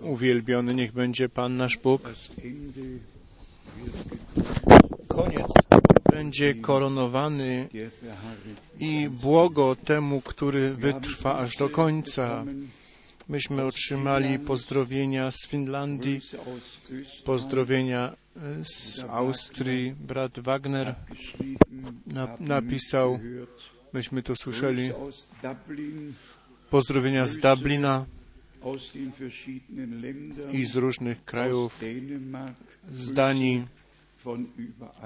Uwielbiony niech będzie Pan nasz Bóg. Koniec będzie koronowany i błogo temu, który wytrwa aż do końca. Myśmy otrzymali pozdrowienia z Finlandii, pozdrowienia z Austrii. Brat Wagner na, napisał, myśmy to słyszeli, pozdrowienia z Dublina i z różnych krajów, z Danii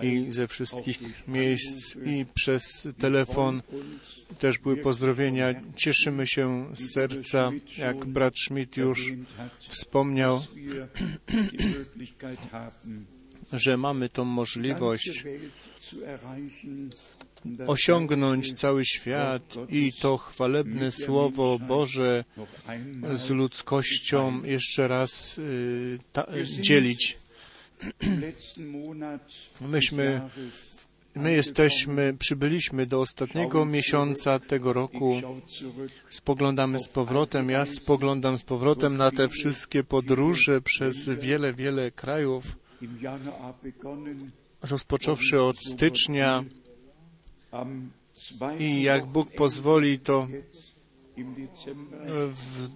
i ze wszystkich miejsc i przez telefon też były pozdrowienia. Cieszymy się z serca, jak brat Schmidt już wspomniał, że mamy tą możliwość osiągnąć cały świat i to chwalebne Słowo Boże z ludzkością jeszcze raz y, ta, dzielić. Myśmy, my jesteśmy, przybyliśmy do ostatniego miesiąca tego roku. Spoglądamy z powrotem, ja spoglądam z powrotem na te wszystkie podróże przez wiele, wiele krajów. Rozpocząwszy od stycznia i jak Bóg pozwoli, to w,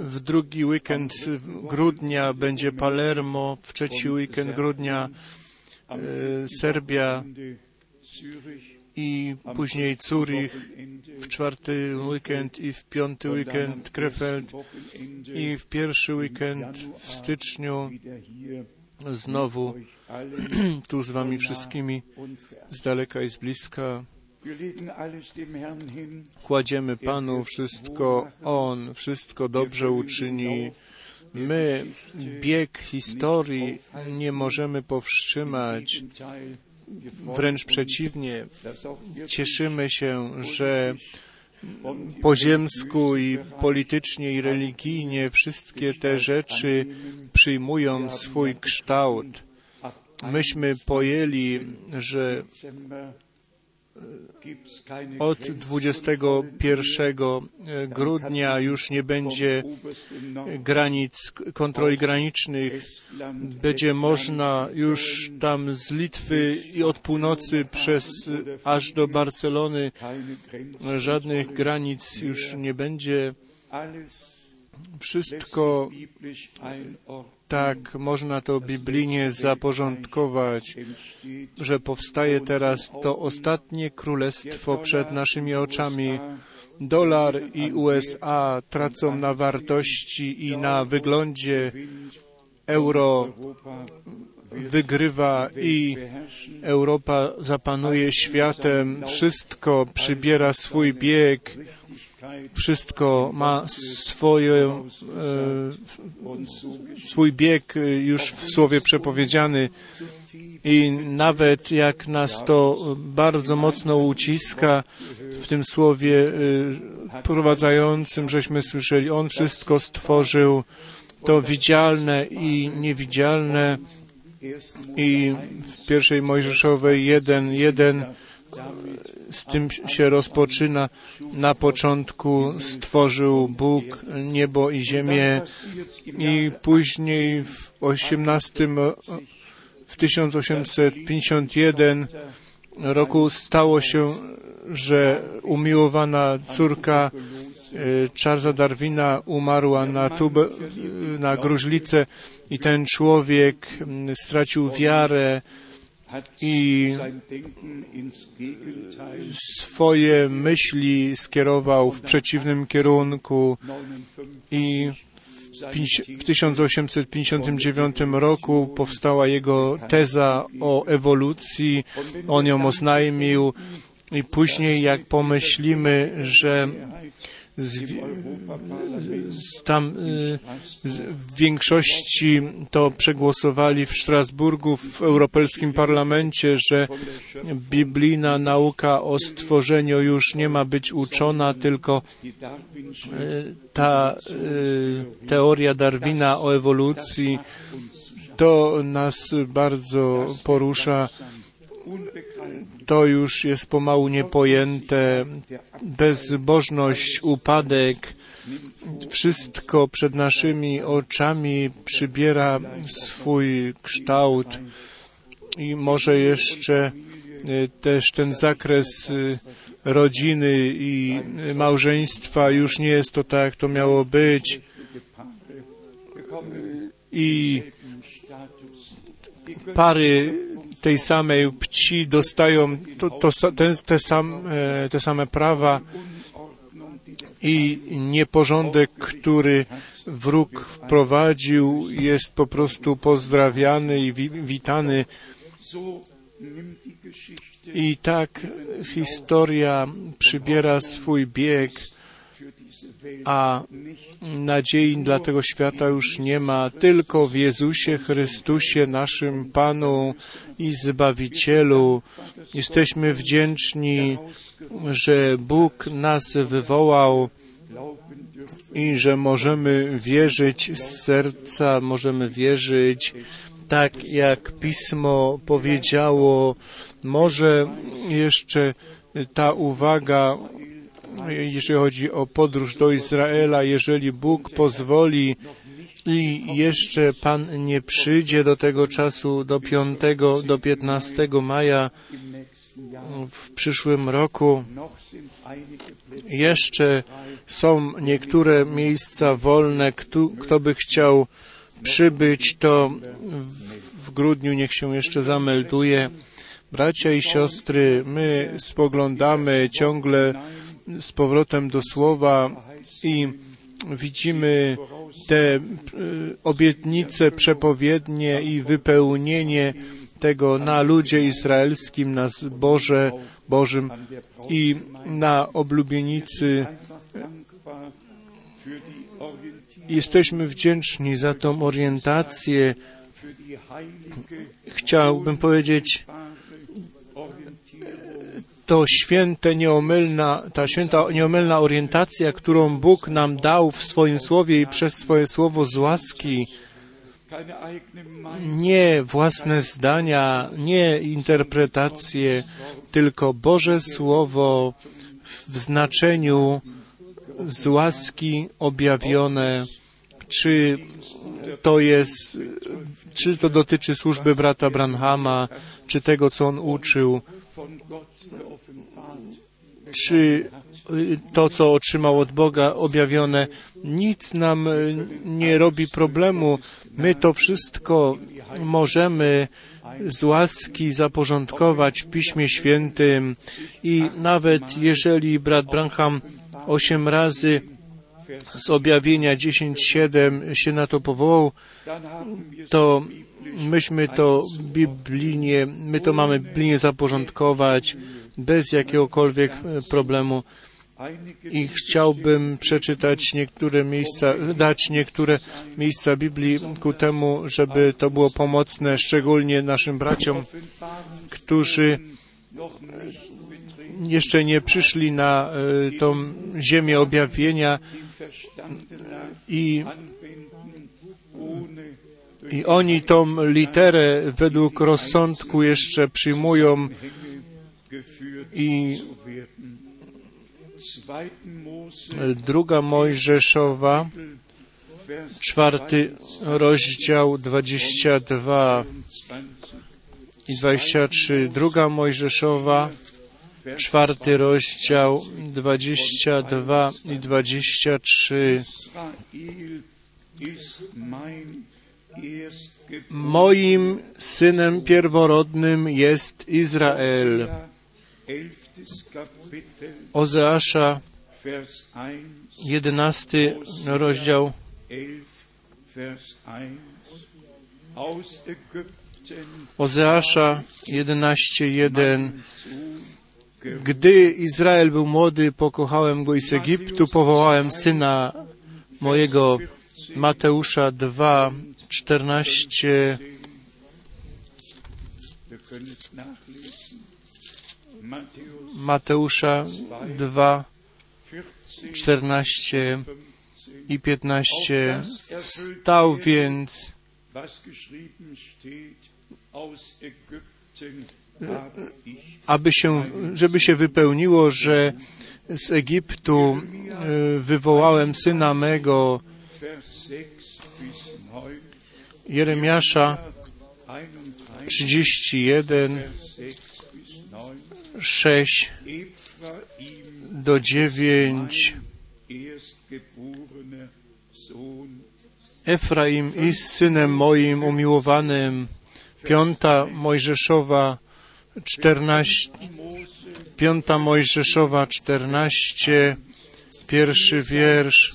w, drugi weekend grudnia będzie Palermo, w trzeci weekend grudnia e, Serbia i później Zurich, w czwarty weekend i w piąty weekend Krefeld i w pierwszy weekend w styczniu znowu tu z Wami wszystkimi, z daleka i z bliska. Kładziemy Panu wszystko, On wszystko dobrze uczyni. My bieg historii nie możemy powstrzymać. Wręcz przeciwnie, cieszymy się, że po ziemsku i politycznie i religijnie wszystkie te rzeczy przyjmują swój kształt. Myśmy pojęli, że od 21 grudnia już nie będzie granic, kontroli granicznych. Będzie można już tam z Litwy i od północy przez aż do Barcelony żadnych granic już nie będzie. Wszystko tak można to biblijnie zaporządkować, że powstaje teraz to ostatnie królestwo przed naszymi oczami. Dolar i USA tracą na wartości i na wyglądzie. Euro wygrywa i Europa zapanuje światem. Wszystko przybiera swój bieg wszystko ma swoje, e, swój bieg już w słowie przepowiedziany. I nawet jak nas to bardzo mocno uciska w tym słowie e, prowadzającym, żeśmy słyszeli, On wszystko stworzył, to widzialne i niewidzialne. I w pierwszej Mojżeszowej jeden, jeden z tym się rozpoczyna. Na początku stworzył Bóg niebo i ziemię i później w 18, w 1851 roku stało się, że umiłowana córka e, Charlesa Darwina umarła na, tubę, na gruźlicę i ten człowiek stracił wiarę i swoje myśli skierował w przeciwnym kierunku. I w 1859 roku powstała jego teza o ewolucji, on ją oznajmił. I później jak pomyślimy, że tam y, w większości to przegłosowali w Strasburgu w Europejskim Parlamencie, że biblijna nauka o stworzeniu już nie ma być uczona, tylko y, ta y, teoria Darwina o ewolucji to nas bardzo porusza to już jest pomału niepojęte. Bezbożność, upadek wszystko przed naszymi oczami przybiera swój kształt i może jeszcze y, też ten zakres y, rodziny i małżeństwa już nie jest to tak, jak to miało być. I pary tej samej płci dostają to, to, te, te, sam, e, te same prawa i nieporządek, który wróg wprowadził, jest po prostu pozdrawiany i wi witany. I tak historia przybiera swój bieg, a nadziei dla tego świata już nie ma, tylko w Jezusie Chrystusie, naszym Panu i Zbawicielu. Jesteśmy wdzięczni, że Bóg nas wywołał i że możemy wierzyć z serca, możemy wierzyć tak, jak Pismo powiedziało. Może jeszcze ta uwaga jeżeli chodzi o podróż do Izraela, jeżeli Bóg pozwoli i jeszcze Pan nie przyjdzie do tego czasu, do 5, do 15 maja w przyszłym roku, jeszcze są niektóre miejsca wolne. Kto, kto by chciał przybyć, to w grudniu niech się jeszcze zamelduje. Bracia i siostry, my spoglądamy ciągle z powrotem do słowa i widzimy te e, obietnice przepowiednie i wypełnienie tego na ludzie izraelskim, na zboże Bożym i na oblubienicy. Jesteśmy wdzięczni za tą orientację. Chciałbym powiedzieć, to święte, nieomylna, ta święta, nieomylna orientacja, którą Bóg nam dał w swoim słowie i przez swoje słowo z łaski, nie własne zdania, nie interpretacje, tylko Boże Słowo w znaczeniu z łaski objawione, czy to jest, czy to dotyczy służby brata Branhama, czy tego, co on uczył, czy y, to, co otrzymał od Boga objawione, nic nam y, nie robi problemu. My to wszystko możemy z łaski zaporządkować w Piśmie Świętym i nawet jeżeli brat Branham osiem razy z objawienia 10.7 się na to powołał, to myśmy to biblijnie, my to mamy biblijnie zaporządkować bez jakiegokolwiek e, problemu. I chciałbym przeczytać niektóre miejsca, dać niektóre miejsca Biblii ku temu, żeby to było pomocne, szczególnie naszym braciom, którzy jeszcze nie przyszli na e, tą ziemię objawienia i i oni tą literę według rozsądku jeszcze przyjmują i druga Mojżeszowa, czwarty rozdział, dwadzieścia dwa i dwadzieścia trzy. Druga Mojżeszowa, czwarty rozdział, dwadzieścia dwa i dwadzieścia trzy. Moim synem pierworodnym jest Izrael. Ozeasza, jedenasty rozdział. Ozeasza 11:1 Gdy Izrael był młody, pokochałem go i z Egiptu powołałem syna mojego. Mateusza 2, 14 Mateusza 2, 14 i 15. Stał więc aby się, żeby się wypełniło, że z Egiptu e, wywołałem syna mego, Jeremiasza 31, 6 do 9. Efraim jest synem moim umiłowanym. Piąta Mojżeszowa 14, piąta Mojżeszowa 14, pierwszy wiersz.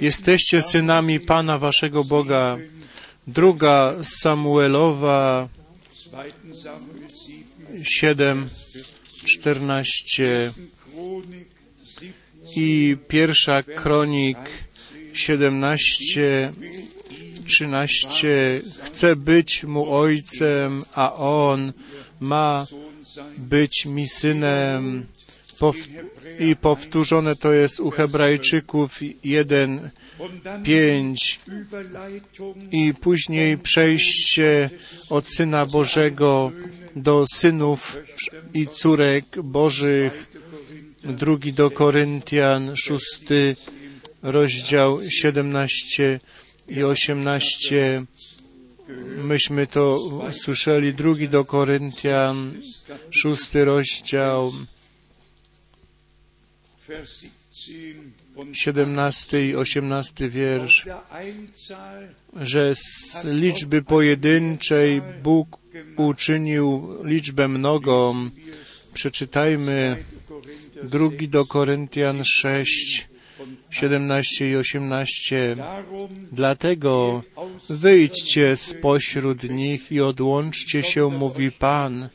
Jesteście synami Pana waszego Boga. Druga Samuelowa 7, 14 i pierwsza kronik 17, 13. Chcę być mu ojcem, a on ma być mi synem. Pow- I powtórzone to jest u Hebrajczyków 1, 5 i później przejście od Syna Bożego do synów i córek Bożych. Drugi do Koryntian, szósty rozdział 17 i 18. Myśmy to słyszeli. Drugi do Koryntian, szósty rozdział, 17 i 18 wiersz, że z liczby pojedynczej Bóg uczynił liczbę mnogą. Przeczytajmy drugi do Koryntian 6, 17 i 18. Dlatego wyjdźcie spośród nich i odłączcie się, mówi Pan,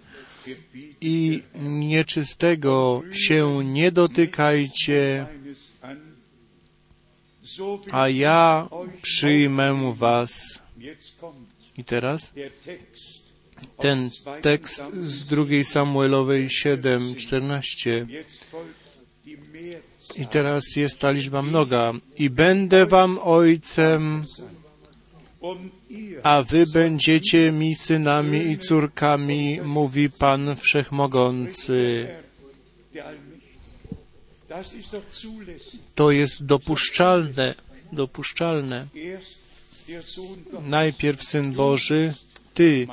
i nieczystego się nie dotykajcie, a ja przyjmę was. I teraz ten tekst z drugiej Samuelowej 7, 14. I teraz jest ta liczba mnoga. I będę wam ojcem, a wy będziecie mi synami i córkami, mówi Pan Wszechmogący. To jest dopuszczalne, dopuszczalne. Najpierw Syn Boży, Ty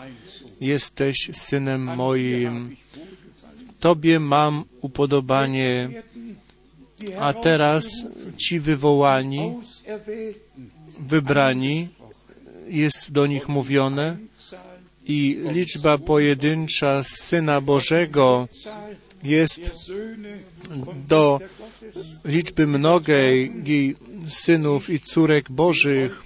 jesteś Synem moim. Tobie mam upodobanie, a teraz ci wywołani, wybrani, jest do nich mówione i liczba pojedyncza Syna Bożego jest do liczby mnogiej synów i córek Bożych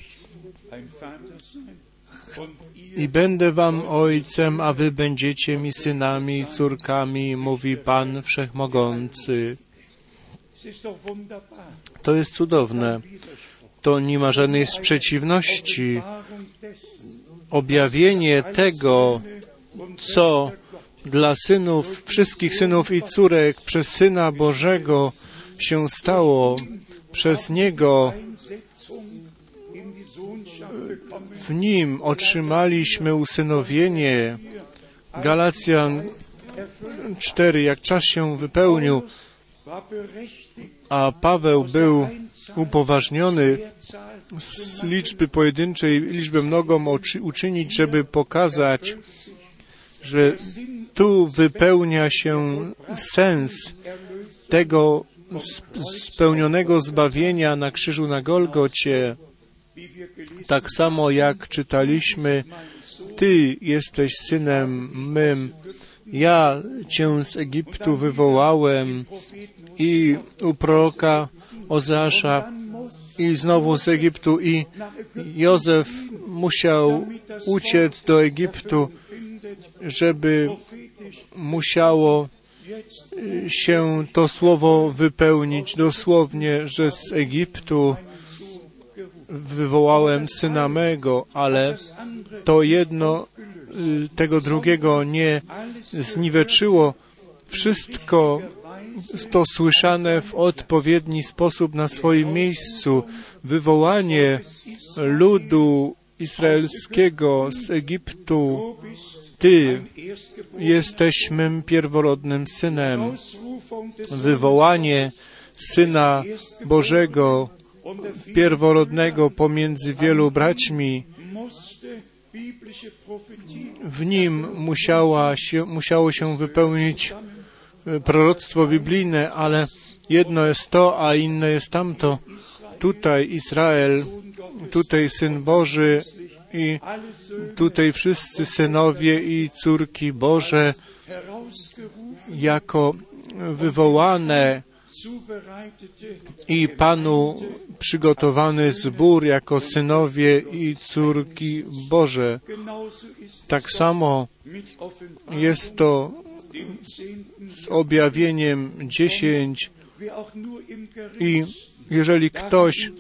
i będę wam ojcem, a wy będziecie mi synami i córkami, mówi Pan Wszechmogący. To jest cudowne. To nie ma żadnej sprzeciwności. Objawienie tego, co dla synów, wszystkich synów i córek przez Syna Bożego się stało, przez Niego w Nim otrzymaliśmy usynowienie. Galacjan 4, jak czas się wypełnił, a Paweł był upoważniony z liczby pojedynczej liczbę mnogą uczynić, żeby pokazać, że tu wypełnia się sens tego spełnionego zbawienia na krzyżu na Golgocie. Tak samo jak czytaliśmy, Ty jesteś synem mym, ja Cię z Egiptu wywołałem i u proroka Ozeasza i znowu z Egiptu i Józef musiał uciec do Egiptu, żeby musiało się to słowo wypełnić dosłownie, że z Egiptu wywołałem syna mego, ale to jedno tego drugiego nie zniweczyło. Wszystko to słyszane w odpowiedni sposób na swoim miejscu. Wywołanie ludu izraelskiego z Egiptu, Ty jesteś mym pierworodnym synem. Wywołanie Syna Bożego, pierworodnego pomiędzy wielu braćmi, w nim musiała się, musiało się wypełnić proroctwo biblijne, ale jedno jest to, a inne jest tamto. Tutaj Izrael, tutaj Syn Boży i tutaj wszyscy synowie i córki Boże jako wywołane i Panu przygotowany zbór jako synowie i córki Boże. Tak samo jest to z objawieniem dziesięć. I jeżeli ktoś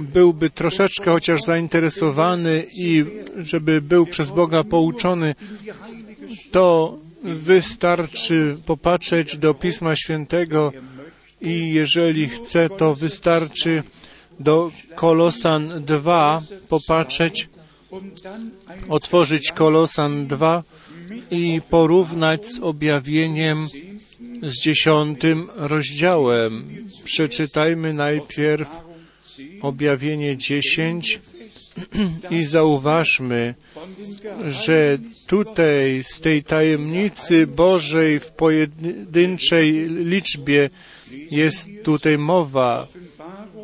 byłby troszeczkę chociaż zainteresowany i żeby był przez Boga pouczony, to wystarczy popatrzeć do Pisma Świętego i jeżeli chce, to wystarczy do Kolosan 2 popatrzeć, otworzyć Kolosan 2 i porównać z objawieniem z dziesiątym rozdziałem. Przeczytajmy najpierw objawienie dziesięć i zauważmy, że tutaj z tej tajemnicy Bożej w pojedynczej liczbie jest tutaj mowa.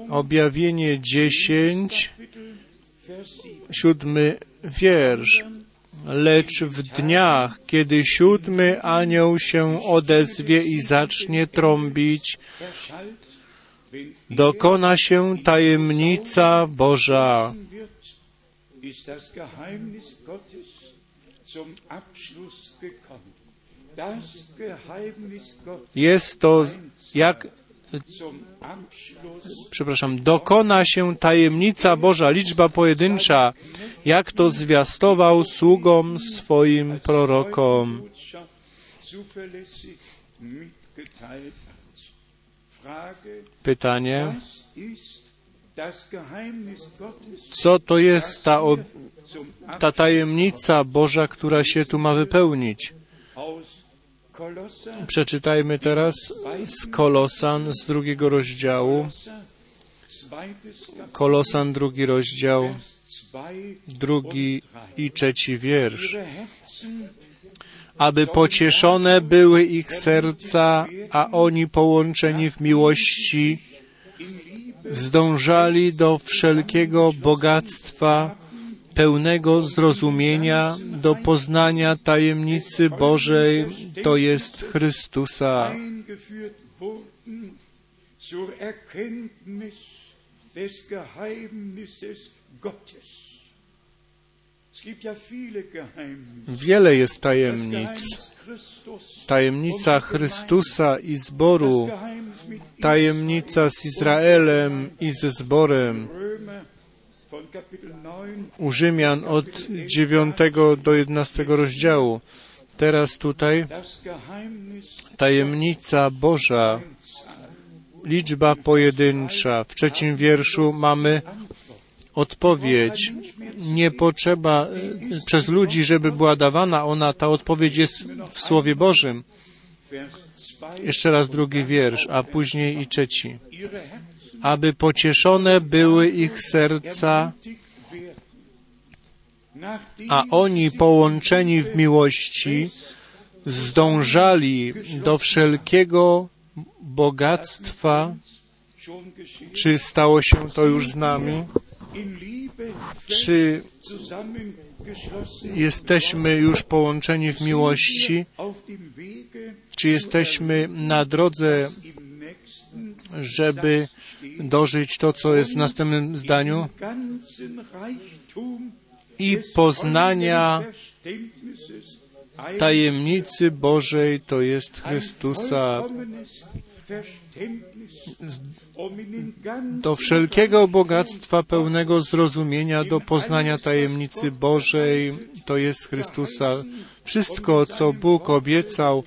Objawienie dziesięć, siódmy wiersz. Lecz w dniach, kiedy siódmy anioł się odezwie i zacznie trąbić, dokona się tajemnica Boża. Jest to jak przepraszam, dokona się tajemnica Boża, liczba pojedyncza, jak to zwiastował sługom swoim prorokom. Pytanie, co to jest ta, ta tajemnica Boża, która się tu ma wypełnić? Przeczytajmy teraz z Kolosan z drugiego rozdziału. Kolosan drugi rozdział, drugi i trzeci wiersz. Aby pocieszone były ich serca, a oni połączeni w miłości zdążali do wszelkiego bogactwa pełnego zrozumienia do poznania tajemnicy Bożej, to jest Chrystusa. Wiele jest tajemnic. Tajemnica Chrystusa i zboru, tajemnica z Izraelem i ze zborem, u Rzymian od 9 do 11 rozdziału. Teraz tutaj tajemnica Boża, liczba pojedyncza. W trzecim wierszu mamy odpowiedź. Nie potrzeba e, przez ludzi, żeby była dawana ona, ta odpowiedź jest w Słowie Bożym. Jeszcze raz drugi wiersz, a później i trzeci. Aby pocieszone były ich serca, a oni połączeni w miłości zdążali do wszelkiego bogactwa. Czy stało się to już z nami? Czy jesteśmy już połączeni w miłości? Czy jesteśmy na drodze, żeby dożyć to, co jest w następnym zdaniu? I poznania tajemnicy Bożej to jest Chrystusa do wszelkiego bogactwa pełnego zrozumienia, do poznania tajemnicy Bożej, to jest Chrystusa. Wszystko, co Bóg obiecał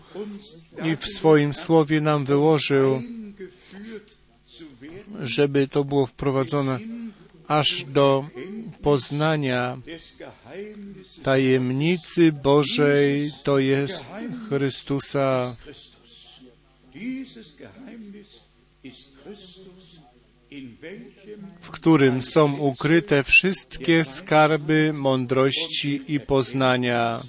i w swoim słowie nam wyłożył, żeby to było wprowadzone aż do poznania tajemnicy Bożej, to jest Chrystusa. W którym są ukryte wszystkie skarby mądrości i poznania.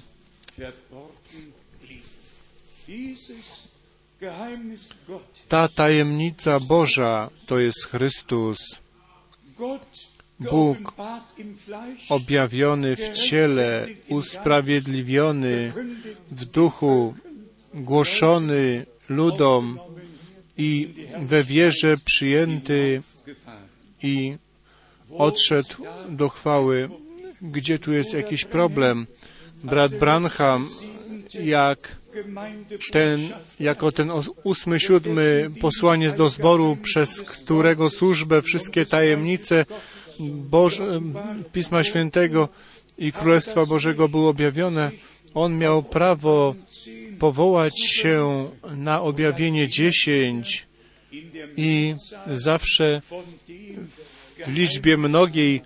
Ta tajemnica Boża to jest Chrystus, Bóg objawiony w ciele, usprawiedliwiony w duchu, głoszony ludom i we wierze przyjęty i odszedł do chwały. Gdzie tu jest jakiś problem? Brat Branham, jak ten, jako ten ósmy, siódmy posłaniec do zboru, przez którego służbę wszystkie tajemnice Boże, Pisma Świętego i Królestwa Bożego były objawione, on miał prawo powołać się na objawienie dziesięć in der i zawsze w liczbie mnogiej.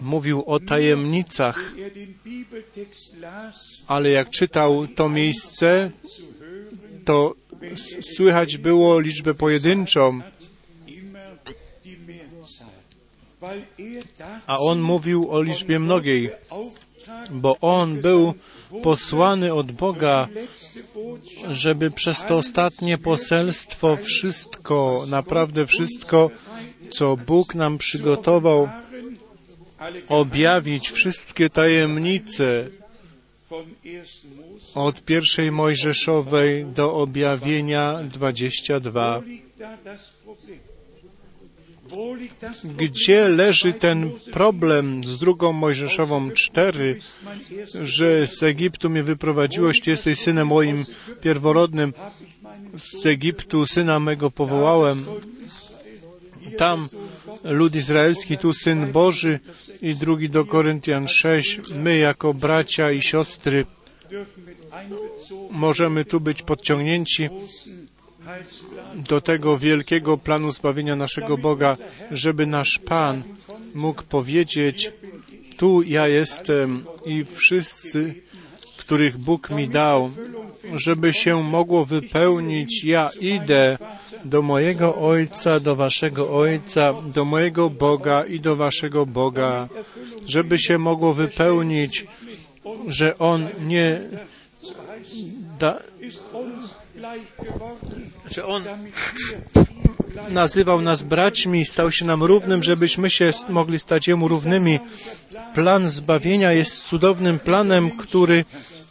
Mówił o tajemnicach, ale jak czytał to miejsce, to słychać było liczbę pojedynczą, a on mówił o liczbie mnogiej, bo on był posłany od Boga, żeby przez to ostatnie poselstwo wszystko, naprawdę wszystko, co Bóg nam przygotował, objawić wszystkie tajemnice von 1. Mose. od pierwszej Mojżeszowej do objawienia 22. Wo liegt da das Problem? Wo liegt das Problem? Gdzie leży ten problem z drugą Mojżeszową 4, Mein erster że z Egiptu mnie wyprowadziłeś, Ty jesteś synem moim pierworodnym, z Egiptu syna mego powołałem. Tam lud izraelski, tu syn Boży i drugi do Koryntian 6. My jako bracia i siostry możemy tu być podciągnięci do tego wielkiego planu zbawienia naszego Boga, żeby nasz Pan mógł powiedzieć, tu ja jestem i wszyscy, których Bóg mi dał, żeby się mogło wypełnić, ja idę do mojego Ojca, do waszego Ojca, do mojego Boga i do waszego Boga, żeby się mogło wypełnić, że On nie da, że On nazywał nas braćmi, stał się nam równym, żebyśmy się mogli stać Jemu równymi. Plan zbawienia jest cudownym planem, który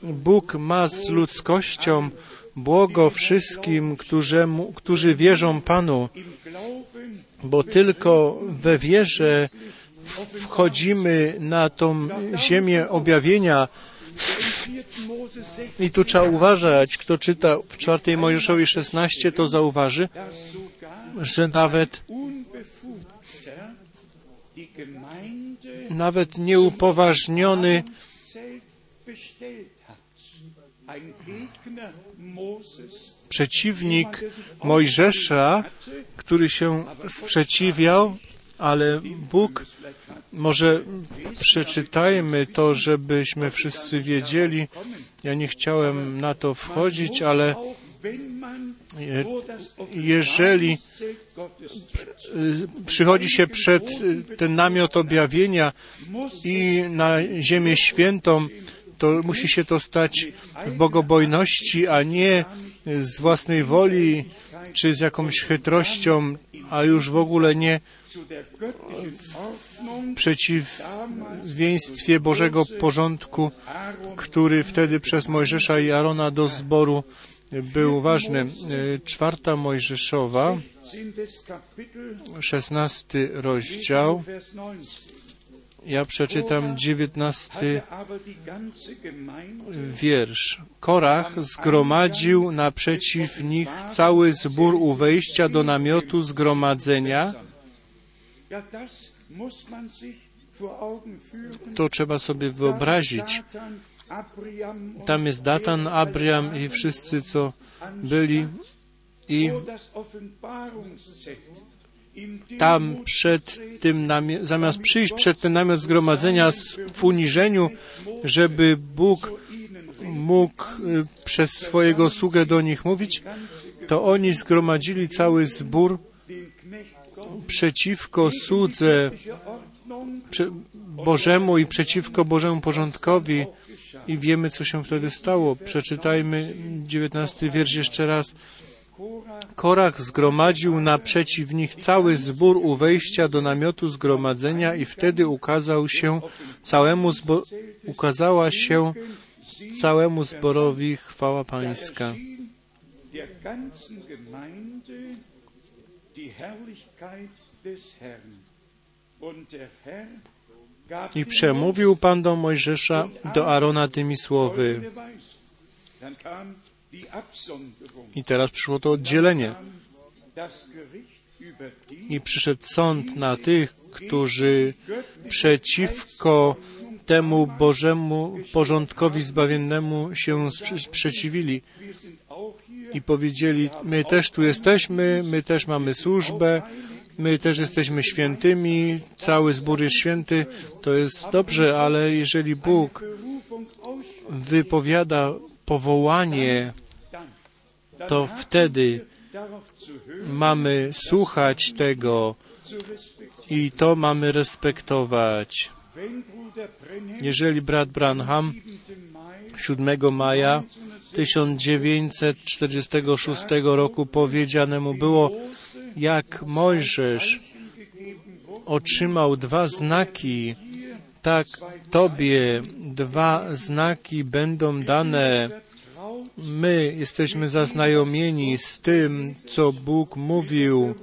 Bóg ma z ludzkością. Błogo wszystkim, którzemu, którzy wierzą Panu, bo tylko we wierze wchodzimy na tą ziemię objawienia. im 4. Mose 6 I tu trzeba uważać, kto czyta w czwartej Mojżeszowi 16, to zauważy, że nawet nawet nieupoważniony przeciwnik Mojżesza, który się sprzeciwiał, ale Bóg, może przeczytajmy to, żebyśmy wszyscy wiedzieli. Ja nie chciałem na to wchodzić, ale das jeżeli y, przychodzi się przed y, ten namiot objawienia i na ziemię świętą, to musi się to stać w bogobojności, a nie z własnej woli czy z jakąś chytrością, a już w ogóle nie w przeciwieństwie Bożego porządku, który wtedy przez Mojżesza i Arona do zboru był ważny. Y, Czwarta Mojżeszowa, 10. Kapitel, 16 rozdział. Vers 19. Ja przeczytam 19 Hatte aber die ganze Gemeinde wiersz. Korach zgromadził naprzeciw nich cały zbór u wejścia do namiotu zgromadzenia. To trzeba sobie wyobrazić. Tam jest Datan, Abriam i wszyscy, co byli i tam przed tym, zamiast przyjść przed ten namiot zgromadzenia w uniżeniu, żeby Bóg mógł y, przez swojego sługę do nich mówić, to oni zgromadzili cały zbór przeciwko słudze Bożemu i przeciwko Bożemu porządkowi i wiemy, co się wtedy stało. Przeczytajmy 19 wiersz jeszcze raz. Korach zgromadził naprzeciw nich cały zbór u wejścia do namiotu zgromadzenia i wtedy ukazał się całemu zbo- ukazała się całemu zborowi chwała Pańska. die Herrlichkeit des Herrn. Und der Herr I przemówił Pan do Mojżesza, do Arona tymi słowy. I teraz przyszło to oddzielenie. I przyszedł sąd na tych, którzy przeciwko temu Bożemu porządkowi zbawiennemu się sprze- sprzeciwili i powiedzieli, my też tu jesteśmy, my też mamy służbę, my też jesteśmy świętymi, cały zbór jest święty, to jest dobrze, ale jeżeli Bóg wypowiada powołanie, to wtedy mamy słuchać tego i to mamy respektować. Jeżeli brat Branham 7. Mai 7 maja 1946 roku powiedzianemu było, jak Mojżesz otrzymał dwa znaki, tak Tobie dwa znaki będą dane. My jesteśmy zaznajomieni z tym, co Bóg mówił,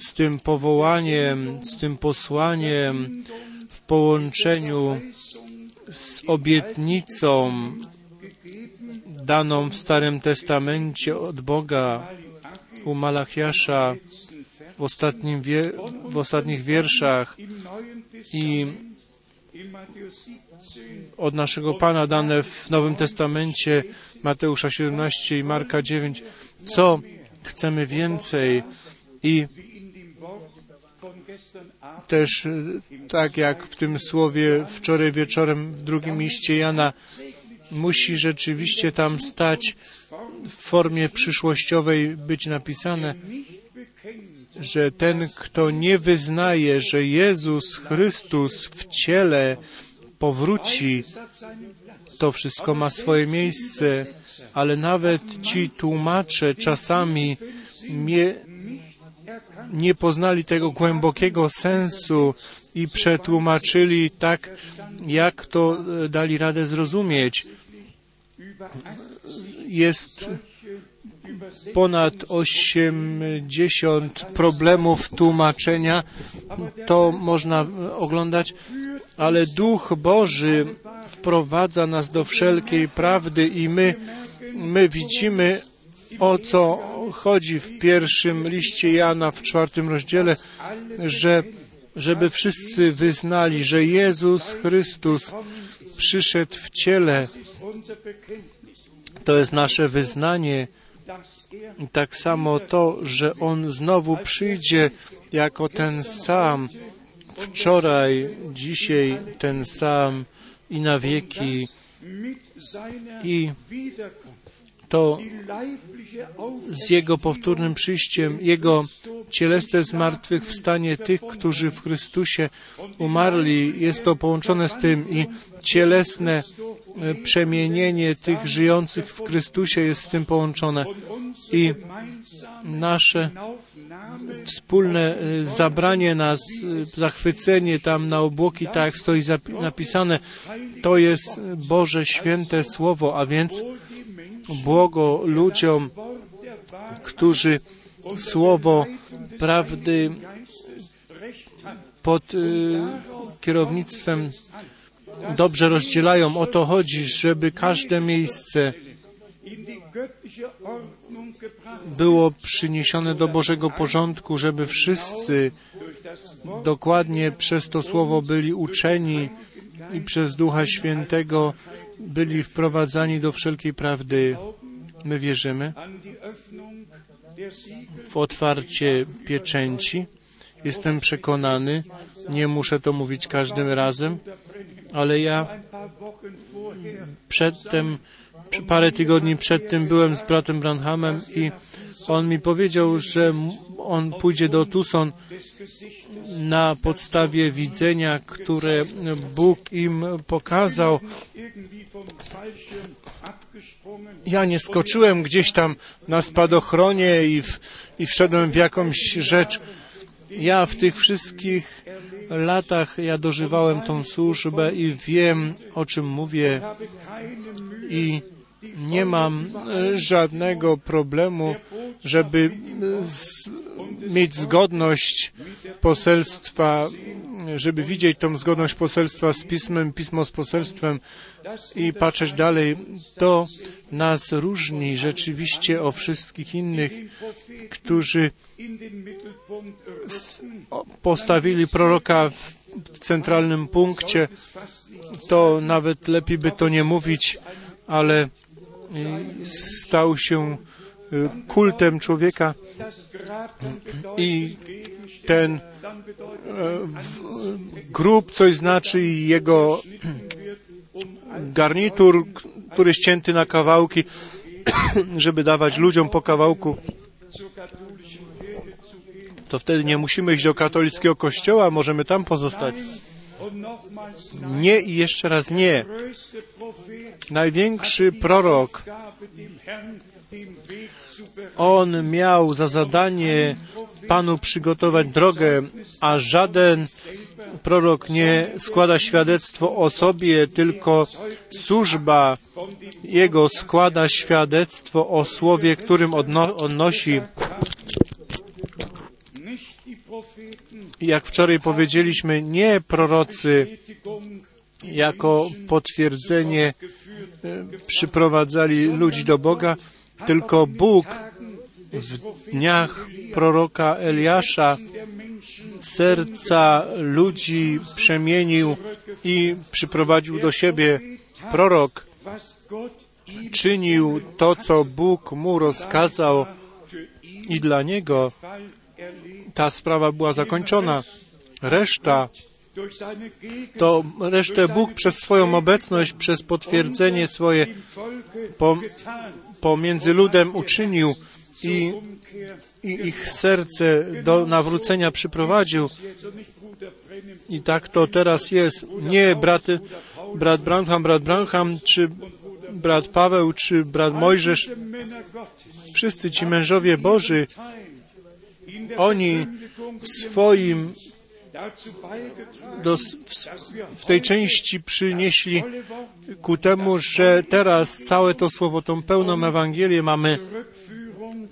z tym powołaniem, z tym posłaniem w połączeniu z obietnicą daną w Starym Testamencie od Boga u Malachiasza w, ostatnim wie, w ostatnich wierszach i Testament, in Matthäus 17, od naszego Pana dane w Nowym Testamencie Mateusza 17 i Marka 9. Co chcemy więcej i też e, tak jak w tym słowie wczoraj wieczorem w drugim liście Jana musi rzeczywiście tam stać w formie przyszłościowej być napisane, że ten, kto nie wyznaje, że Jezus Chrystus w ciele powróci, to wszystko ma swoje miejsce, ale nawet ci tłumacze czasami nie, nie poznali tego głębokiego sensu i przetłumaczyli tak, jak to e, dali radę zrozumieć. Über 80 Jest ponad 80 problemów tłumaczenia, to można oglądać, ale Duch Boży wprowadza nas do wszelkiej prawdy i my, my widzimy, o co chodzi w pierwszym liście Jana w czwartym rozdziale, że żeby wszyscy wyznali, że Jezus Chrystus przyszedł w ciele. To jest nasze wyznanie. tak samo to, że On znowu przyjdzie jako ten sam, wczoraj, dzisiaj ten sam i na wieki. I to z Jego powtórnym przyjściem, Jego cielesne zmartwychwstanie tych, którzy w Chrystusie umarli, jest to połączone z tym i cielesne e, przemienienie tych żyjących w Chrystusie jest z tym połączone. I nasze wspólne e, zabranie nas, e, zachwycenie tam na obłoki, tak jak stoi napisane, to jest Boże święte Słowo, a więc błogo ludziom, którzy Słowo prawdy pod y, kierownictwem dobrze rozdzielają. O to chodzi, żeby każde miejsce było przyniesione do Bożego porządku, żeby wszyscy dokładnie przez to słowo byli uczeni i przez Ducha Świętego byli wprowadzani do wszelkiej prawdy. My wierzymy w otwarcie pieczęci Jestem przekonany, nie muszę to mówić każdym razem, ale ja przedtem, parę tygodni przed tym byłem z bratem Branhamem i on mi powiedział, że on pójdzie do Tucson na podstawie widzenia, które Bóg im pokazał. Ja nie skoczyłem gdzieś tam na spadochronie i, w, i wszedłem w jakąś rzecz. Ja w tych wszystkich latach ja dożywałem tą służbę i wiem, o czym mówię i nie mam żadnego problemu, żeby mieć zgodność poselstwa, żeby widzieć tą zgodność poselstwa z pismem, pismo z poselstwem i patrzeć dalej. To nas różni rzeczywiście o wszystkich innych, którzy postawili proroka w centralnym punkcie. To nawet lepiej by to nie mówić, ale stał się kultem człowieka i ten grób coś znaczy i jego garnitur, który ścięty na kawałki, żeby dawać ludziom po kawałku, to wtedy nie musimy iść do katolickiego kościoła, możemy tam pozostać. Nie i jeszcze raz nie. Największy prorok, on miał za zadanie Panu przygotować drogę, a żaden prorok nie składa świadectwo o sobie, tylko służba jego składa świadectwo o słowie, którym odno odnosi. Jak wczoraj powiedzieliśmy, nie prorocy jako potwierdzenie przyprowadzali ludzi do Boga, tylko Bóg w dniach proroka Eliasza serca ludzi przemienił i przyprowadził do siebie. Prorok czynił to, co Bóg mu rozkazał i dla niego ta sprawa była zakończona. Reszta to resztę Bóg przez swoją obecność, przez potwierdzenie swoje pomiędzy ludem uczynił i, i ich serce do nawrócenia przyprowadził. I tak to teraz jest. Nie braty, brat Branham, brat Branham, czy brat Paweł, czy brat Mojżesz. Wszyscy ci mężowie Boży, oni w swoim do, w, w tej części przynieśli ku temu, że teraz całe to słowo, tą pełną Ewangelię mamy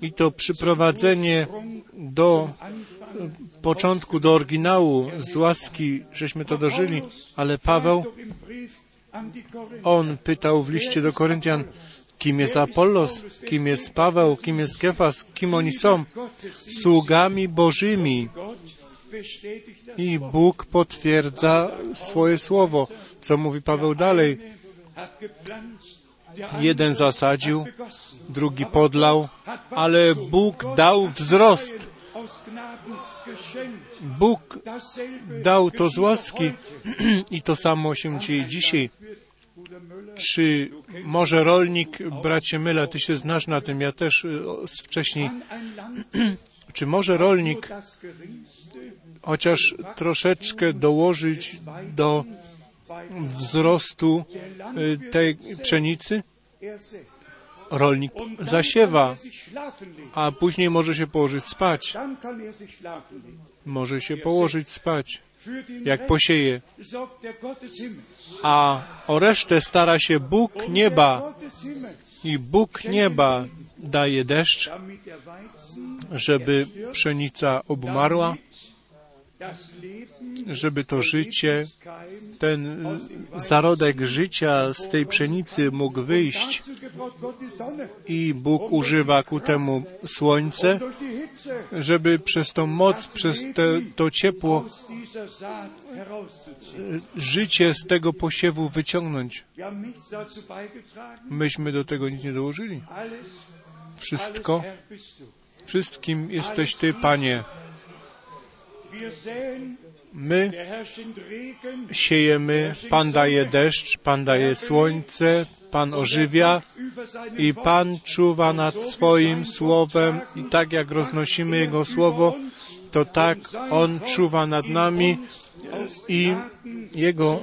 i to przyprowadzenie do początku, do oryginału z łaski, żeśmy to dożyli, ale Paweł, on pytał w liście do Koryntian, kim jest Apollos, kim jest Paweł, kim jest Kefas, kim oni są? Sługami Bożymi. I Bóg potwierdza swoje słowo. Co mówi Paweł dalej? Jeden zasadził, drugi podlał, ale Bóg dał wzrost. Bóg dał to z łaski i to samo się dzieje dzisiaj. Czy może rolnik, bracie Myla, ty się znasz na tym, ja też wcześniej, czy może rolnik chociaż troszeczkę dołożyć do wzrostu tej pszenicy? Rolnik zasiewa, a później może się położyć spać. Może się położyć spać, jak posieje. A o resztę stara się Bóg nieba. I Bóg nieba daje deszcz, żeby pszenica obumarła, żeby to życie, ten zarodek życia z tej pszenicy mógł wyjść i Bóg używa ku temu słońce, żeby przez tą moc, przez te, to ciepło życie z tego posiewu wyciągnąć. Myśmy do tego nic nie dołożyli. Wszystko, wszystkim jesteś Ty, Panie. My siejemy, Pan daje deszcz, Pan daje słońce, Pan ożywia über seine i Pan czuwa nad swoim słowem. I tak jak roznosimy Jego słowo, to tak On czuwa nad nami i Jego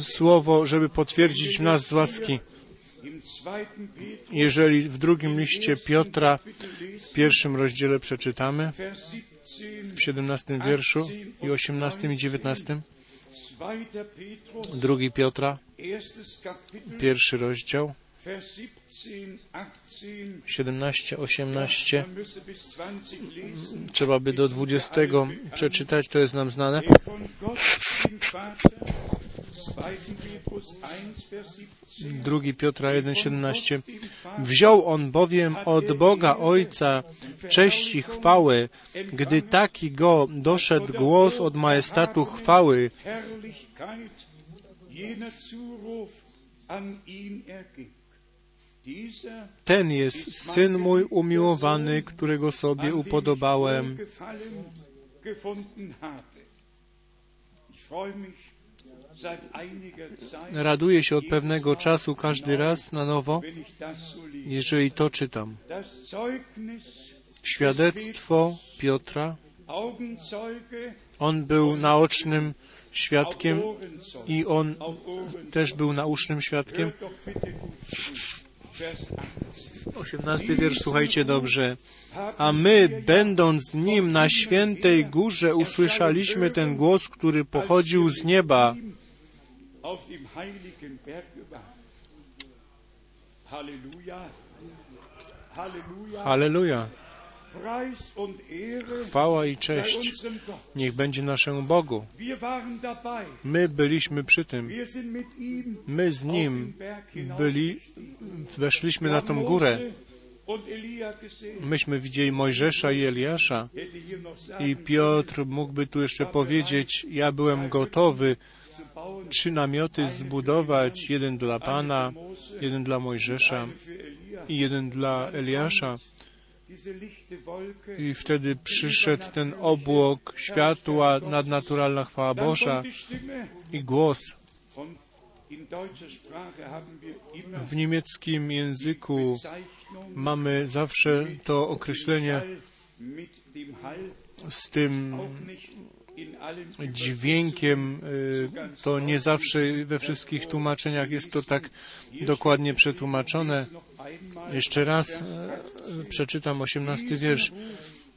słowo, żeby potwierdzić w nas z łaski. Jeżeli w drugim liście Piotra w pierwszym rozdziale przeczytamy, Vers 17, w 17 wierszu i 18 i 19, zweiter Petrus, drugi Piotra, pierwszy rozdział, Vers 17, 18, 17, 18, man müsse bis 20 lesen, trzeba by do 20 przeczytać, to jest nam znane. Der von Gott, dem Vater, zweiten Petrus 1, Vers 17, Drugi Piotra 1, 17. Wziął on bowiem od Boga Ojca cześć i chwałę, gdy taki go doszedł głos od majestatu chwały, ten jest syn mój umiłowany, którego sobie upodobałem. Raduję się od pewnego czasu każdy raz na nowo, jeżeli to czytam. Świadectwo Piotra, on był naocznym świadkiem i on też był naucznym świadkiem. Hört doch bitte gut zu. Vers 18. 18 wiersz, słuchajcie dobrze. A my, będąc z Nim na świętej górze, usłyszeliśmy ten głos, który pochodził z nieba. Halleluja. Chwała i cześć niech będzie naszemu Bogu. My byliśmy przy tym. My z Nim byli, weszliśmy na tą górę. Myśmy widzieli Mojżesza i Eliasza. I Piotr mógłby tu jeszcze powiedzieć, ja byłem gotowy trzy namioty zbudować, jeden dla Pana, jeden dla Mojżesza i jeden dla Eliasza. I wtedy przyszedł ten obłok światła, nadnaturalna chwała Boża i głos. W niemieckim języku mamy zawsze to określenie z tym dźwiękiem. y, To nie zawsze we wszystkich tłumaczeniach jest to tak dokładnie przetłumaczone. Jeszcze raz e, przeczytam osiemnasty wiersz.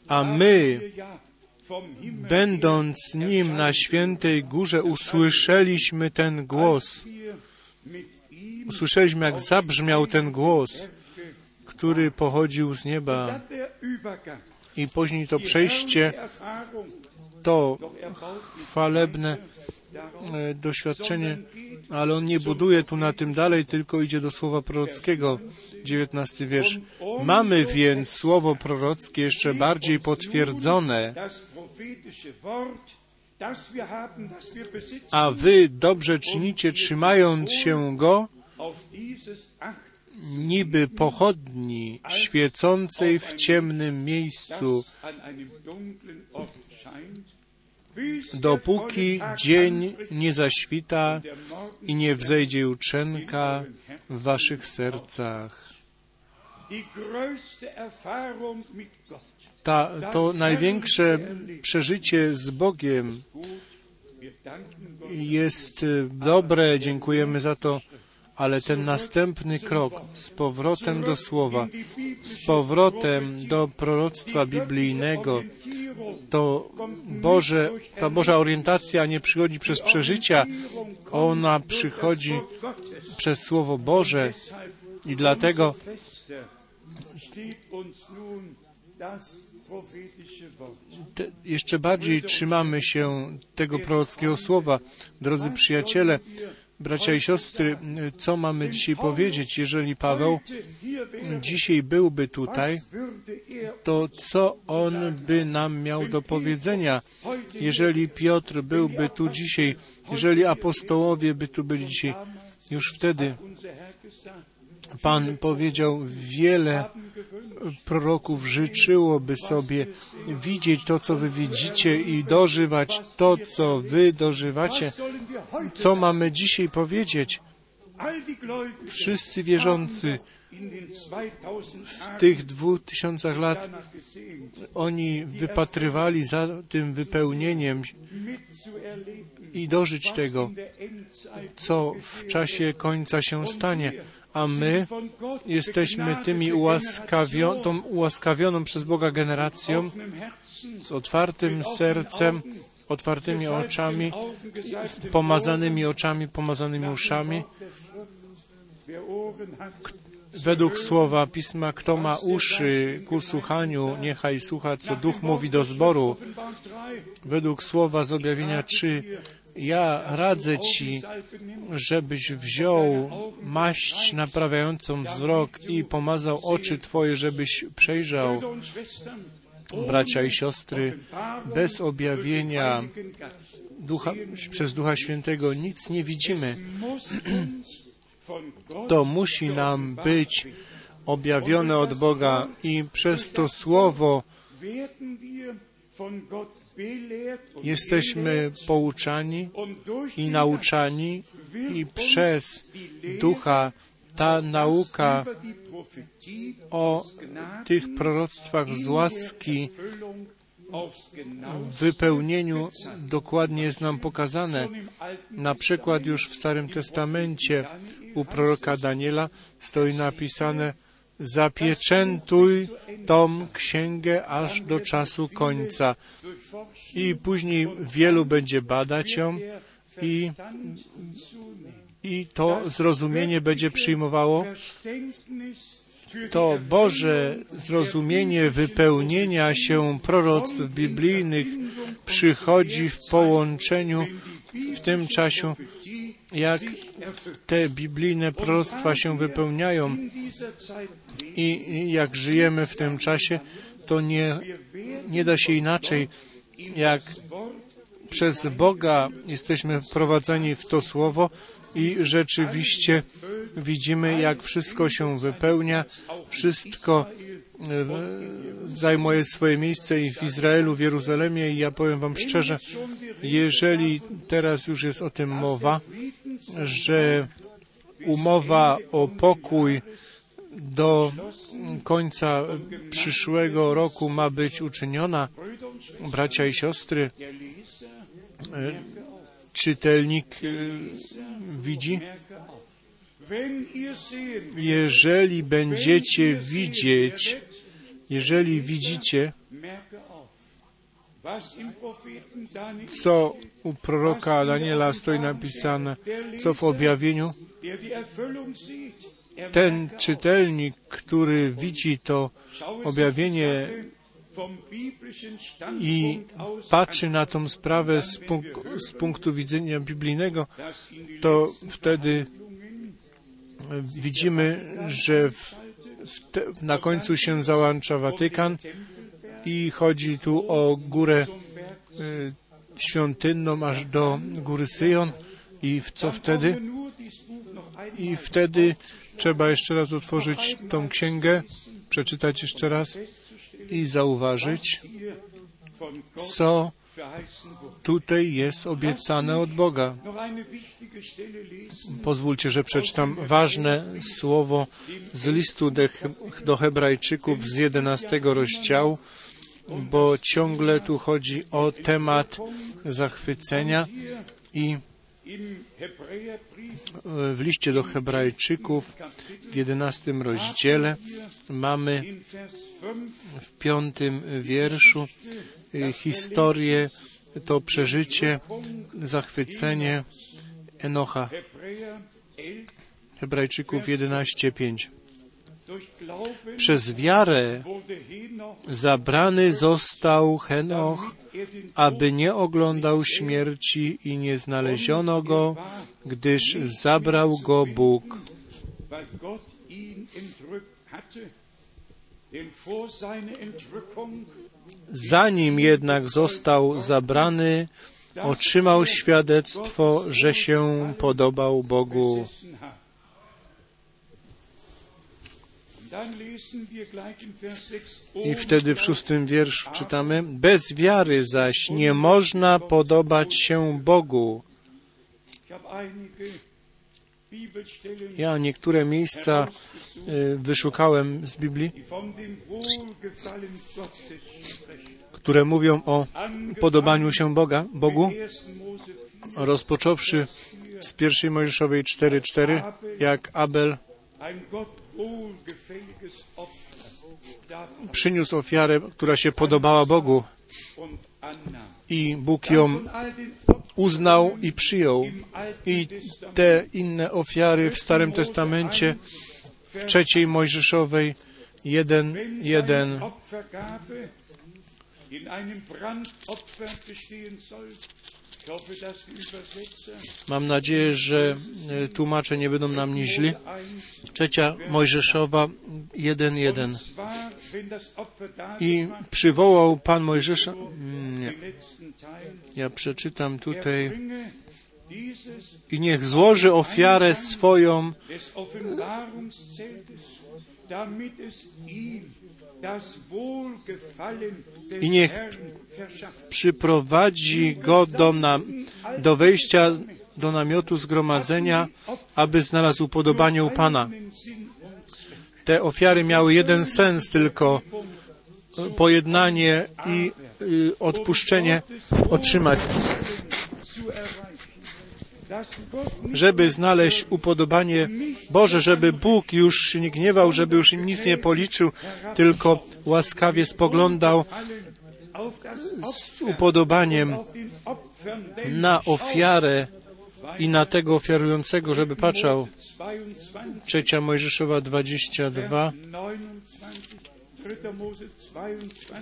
A my, będąc Nim na świętej górze, usłyszeliśmy ten głos. Usłyszeliśmy, jak zabrzmiał ten głos, który pochodził z nieba. I później to przejście, to chwalebne e, doświadczenie, ale on nie buduje tu na tym dalej, tylko idzie do słowa prorockiego. 19 wiersz. Mamy więc słowo prorockie jeszcze bardziej potwierdzone, a wy dobrze czynicie, trzymając się go, niby pochodni świecącej w ciemnym miejscu, dopóki dzień nie zaświta i nie wzejdzie jutrzenka w waszych sercach. Ta, to największe przeżycie z Bogiem jest y, dobre, dziękujemy za to, ale ten następny krok z powrotem do Słowa, z powrotem do proroctwa biblijnego, to Boże, ta Boża orientacja nie przychodzi przez przeżycia, ona przychodzi przez Słowo Boże i dlatego te, jeszcze bardziej trzymamy się tego prorockiego słowa. Drodzy przyjaciele, bracia i siostry, co mamy dzisiaj powiedzieć? Jeżeli Paweł dzisiaj byłby tutaj, to co on by nam miał do powiedzenia? Jeżeli Piotr byłby tu dzisiaj, jeżeli apostołowie by tu byli dzisiaj, już wtedy Pan powiedział wiele proroków życzyłoby sobie widzieć to, co wy widzicie i dożywać to, co wy dożywacie. Co mamy dzisiaj powiedzieć? Wszyscy wierzący w tych dwóch tysiącach lat oni wypatrywali za tym wypełnieniem i dożyć tego, co w czasie końca się stanie. A my jesteśmy tymi ułaskawio tą ułaskawioną przez Boga generacją z otwartym sercem, otwartymi oczami, pomazanymi oczami, pomazanymi uszami. Według słowa Pisma, kto ma uszy ku słuchaniu, niechaj słucha, co Duch mówi do zboru. Według słowa z objawienia 3, ja radzę Ci, żebyś wziął maść naprawiającą wzrok i pomazał oczy Twoje, żebyś przejrzał, bracia i siostry, bez objawienia ducha, przez Ducha Świętego nic nie widzimy. To musi nam być objawione od Boga i przez to Słowo jesteśmy pouczani i nauczani i przez Ducha ta nauka o tych proroctwach z łaski w wypełnieniu dokładnie jest nam pokazane. Na przykład już w Starym Testamencie u proroka Daniela stoi napisane zapieczętuj tą księgę aż do czasu końca. I później wielu będzie badać ją i, i to zrozumienie będzie przyjmowało to Boże zrozumienie wypełnienia się proroctw biblijnych przychodzi w połączeniu w tym czasie, jak te biblijne proroctwa się wypełniają i jak żyjemy w tym czasie, to nie, nie da się inaczej, jak przez Boga jesteśmy wprowadzeni w to słowo i rzeczywiście widzimy, jak wszystko się wypełnia, wszystko zajmuje swoje miejsce i w Izraelu, w Jeruzalemie i ja powiem Wam szczerze, jeżeli teraz już jest o tym mowa, że umowa o pokój do końca przyszłego roku ma być uczyniona, bracia i siostry, czytelnik widzi, jeżeli będziecie widzieć, jeżeli widzicie, co u proroka Daniela stoi napisane, co w objawieniu, ten czytelnik, który widzi to objawienie i patrzy na tą sprawę z, punk- z punktu widzenia biblijnego, to wtedy widzimy, że w, na końcu się załącza Watykan i chodzi tu o górę y, świątynną aż do góry Syjon i co wtedy? I wtedy trzeba jeszcze raz otworzyć tą księgę, przeczytać jeszcze raz i zauważyć, co tutaj jest obiecane od Boga. Pozwólcie, że przeczytam ważne słowo z listu do Hebrajczyków z 11 rozdziału, bo ciągle tu chodzi o temat zachwycenia i w liście do Hebrajczyków w 11 rozdziale mamy w piątym wierszu historię, to przeżycie, zachwycenie Enocha. Hebrajczyków 11:5. Przez wiarę zabrany został Henoch, aby nie oglądał śmierci i nie znaleziono go, gdyż zabrał go Bóg. Zanim jednak został zabrany, otrzymał świadectwo, że się podobał Bogu. I wtedy w szóstym wierszu czytamy, bez wiary zaś nie można podobać się Bogu. Ja niektóre miejsca y, wyszukałem z Biblii, które mówią o podobaniu się Boga, Bogu, rozpocząwszy z pierwszej Mojżeszowej 4.4, jak Abel przyniósł ofiarę, która się podobała Bogu i Bóg ją uznał i przyjął. I te inne ofiary w Starym Testamencie, w trzeciej Mojżeszowej 1.1 Mam nadzieję, że e, tłumacze nie będą nam nie źli. Trzecia Mojżeszowa 1.1 I przywołał Pan Mojżesza... Nie. Ja przeczytam tutaj i niech złoży ofiarę swoją i niech przyprowadzi go do, na, do wejścia do namiotu zgromadzenia, aby znalazł upodobanie u Pana. Te ofiary miały jeden sens tylko, pojednanie i y, odpuszczenie otrzymać. Żeby znaleźć upodobanie Boże, żeby Bóg już się nie gniewał, żeby już im nic nie policzył, tylko łaskawie spoglądał z upodobaniem na ofiarę i na tego ofiarującego, żeby patrzał. Trzecia Mojżeszowa 22.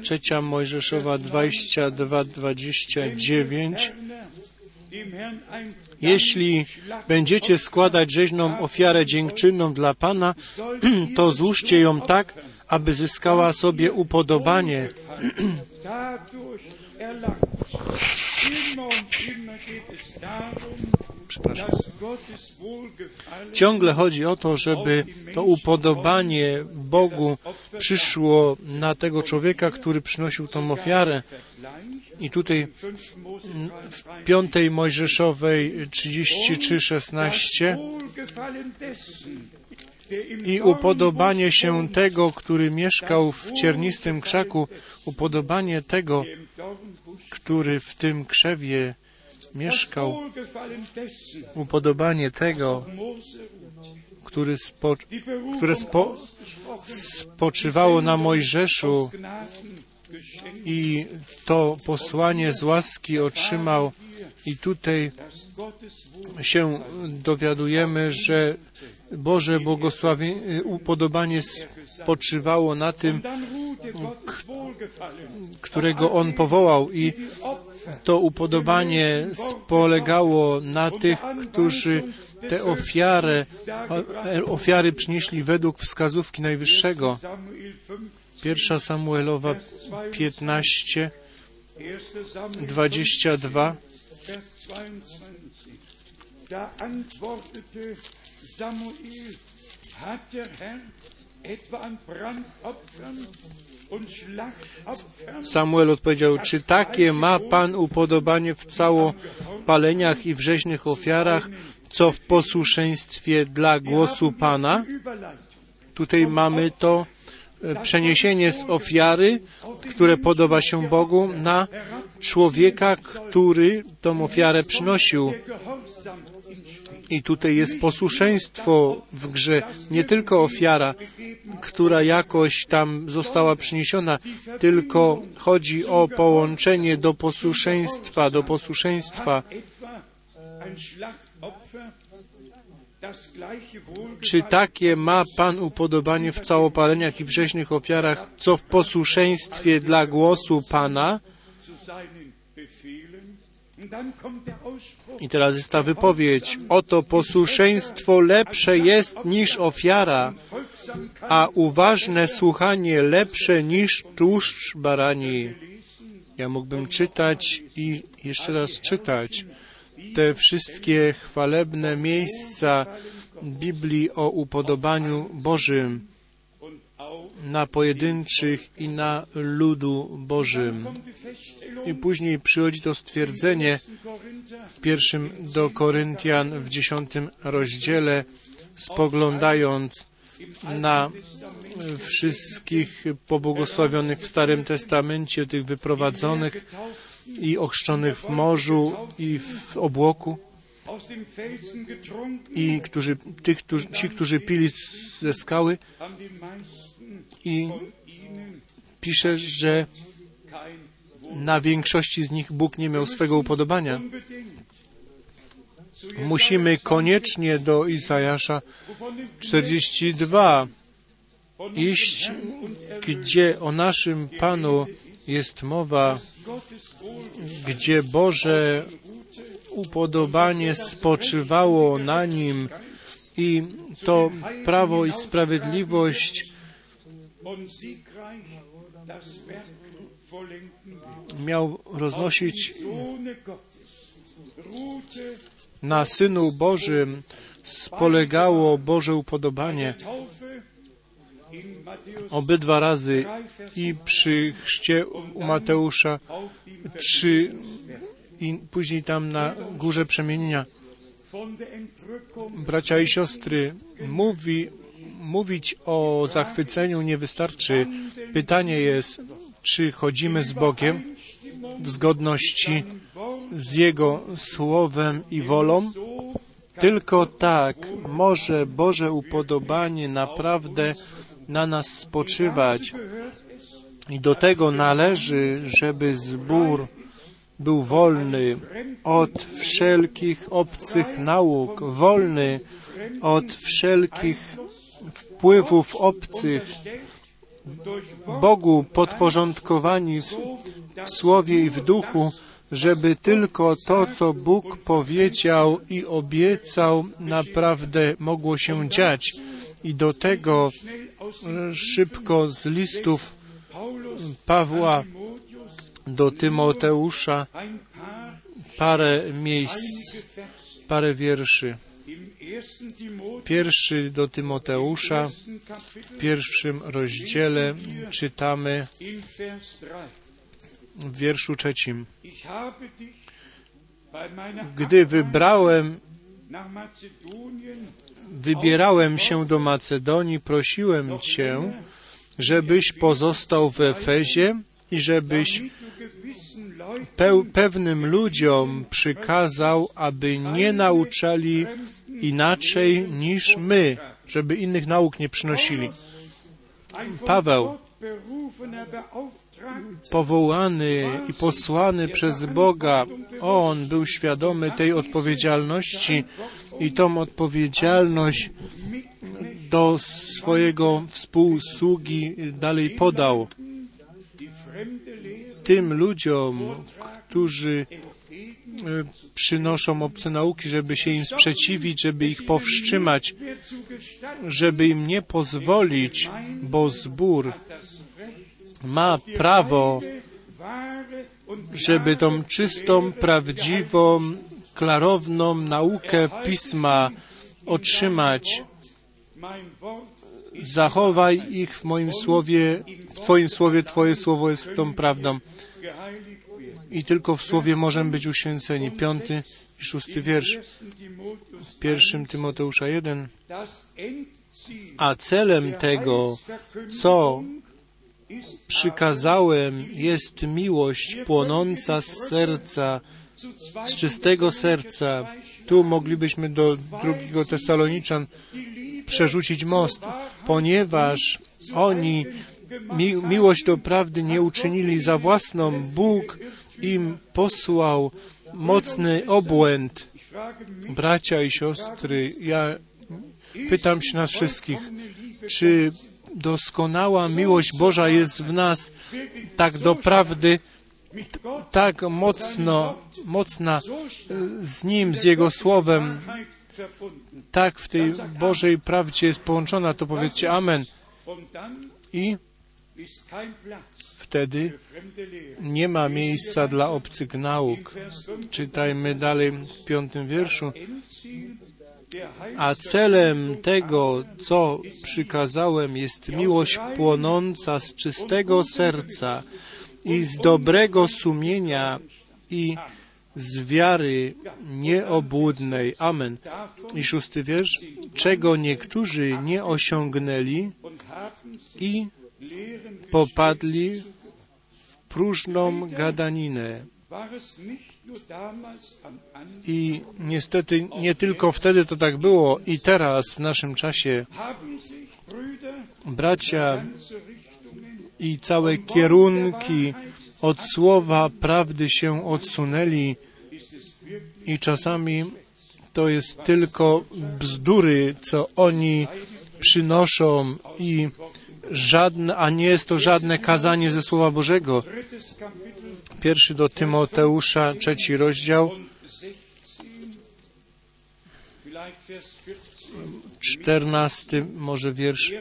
Trzecia Mojżeszowa 22, 29. Jeśli będziecie składać rzeźną ofiarę dziękczynną dla Pana, to złóżcie ją tak, aby zyskała sobie upodobanie. Przepraszam. Ciągle chodzi o to, żeby to upodobanie Bogu przyszło na tego człowieka, który przynosił tą ofiarę. I tutaj w piątej Mojżeszowej 33:16 i upodobanie się tego, który mieszkał w ciernistym krzaku, upodobanie tego, który w tym krzewie mieszkał, upodobanie tego, który spo, które spo, spoczywało na Mojżeszu i to posłanie z łaski otrzymał i tutaj się dowiadujemy, że Boże błogosławienie, upodobanie spoczywało na tym, którego On powołał i to upodobanie polegało na tych, którzy te ofiary, ofiary przynieśli według wskazówki Najwyższego. Pierwsza Samuelowa 15, 22. Da antwortete Samuel, odpowiedział, czy takie ma Pan upodobanie w całopaleniach i w rzeźnych ofiarach, co w posłuszeństwie dla głosu Pana? Tutaj mamy to przeniesienie z ofiary, które podoba się Bogu, na człowieka, który tą ofiarę przynosił. I tutaj jest posłuszeństwo w grze, nie tylko ofiara, która jakoś tam została przyniesiona, tylko chodzi o połączenie do posłuszeństwa, do posłuszeństwa. Czy takie ma Pan upodobanie w całopaleniach i w rzeźnych ofiarach, co w posłuszeństwie dla głosu Pana? I teraz jest ta wypowiedź. Oto posłuszeństwo lepsze jest niż ofiara, a uważne słuchanie lepsze niż tłuszcz barani. Ja mógłbym czytać i jeszcze raz czytać te wszystkie chwalebne miejsca Biblii o upodobaniu Bożym. na pojedynczych i na ludu Bożym. I później przychodzi to stwierdzenie w pierwszym do Koryntian w dziesiątym rozdziale, spoglądając na wszystkich pobłogosławionych w Starym Testamencie, tych wyprowadzonych i ochrzczonych w morzu i w obłoku. I którzy, tych, którzy, ci, którzy pili ze skały. I pisze, że na większości z nich Bóg nie miał swego upodobania. Musimy koniecznie do Izajasza 42 iść, gdzie o naszym Panu jest mowa, gdzie Boże upodobanie spoczywało na nim i to prawo i sprawiedliwość miał roznosić na Synu Bożym spolegało Boże upodobanie. Obydwa razy i przy chrzcie u Mateusza, czy i później tam na górze przemienienia. Bracia i siostry, mówi, mówić o zachwyceniu nie wystarczy. Pytanie jest, czy chodzimy z Bogiem w zgodności z Jego słowem i wolą? Tylko tak może Boże upodobanie naprawdę na nas spoczywać. I do tego należy, żeby zbór był wolny od wszelkich obcych nauk, wolny od wszelkich wpływów obcych, Bogu podporządkowani w, w słowie i w duchu, żeby tylko to, co Bóg powiedział i obiecał, naprawdę mogło się dziać. I do tego szybko z listów Pawła do Tymoteusza parę miejsc, parę wierszy. Pierwszy do Tymoteusza, w pierwszym rozdziale czytamy w wierszu trzecim. Gdy wybrałem, wybierałem się do Macedonii, prosiłem Cię, żebyś pozostał w Efezie i żebyś pewnym ludziom przykazał, aby nie nauczali inaczej niż my, żeby innych nauk nie przynosili. Paweł, powołany i posłany przez Boga, on był świadomy tej odpowiedzialności i tą odpowiedzialność do swojego współsługi dalej podał. Tym ludziom, którzy przynoszą obce nauki, żeby się im sprzeciwić, żeby ich powstrzymać, żeby im nie pozwolić, bo zbór ma prawo, żeby tą czystą, prawdziwą, klarowną naukę Pisma otrzymać. Zachowaj ich w moim słowie, w Twoim słowie, Twoje słowo jest tą prawdą. I tylko w słowie możemy być uświęceni. Piąty i szósty wiersz. W pierwszym Tymoteusza 1. A celem tego, co przykazałem, jest miłość płonąca z serca, z czystego serca. Tu moglibyśmy do drugiego Tesaloniczan przerzucić most, ponieważ oni mi, miłość do prawdy nie uczynili za własną. Bóg im posłał mocny obłęd. Bracia i siostry, ja pytam się nas wszystkich, czy doskonała miłość Boża jest w nas tak doprawdy, tak mocno, mocna z Nim, z Jego Słowem, tak w tej Bożej prawdzie jest połączona, to powiedzcie Amen. I wtedy nie ma miejsca dla obcych nauk. Czytajmy dalej w piątym wierszu. A celem tego, co przykazałem, jest miłość płonąca z czystego serca i z dobrego sumienia i z wiary nieobłudnej. Amen. I szósty wiersz, czego niektórzy nie osiągnęli i popadli w próżną gadaninę. I niestety nie tylko wtedy to tak było, i teraz w naszym czasie bracia i całe kierunki od słowa prawdy się odsunęli i czasami to jest tylko bzdury, co oni przynoszą i żadne, a nie jest to żadne kazanie ze Słowa Bożego. Pierwszy do Tymoteusza, trzeci rozdział, czternasty może wiersz.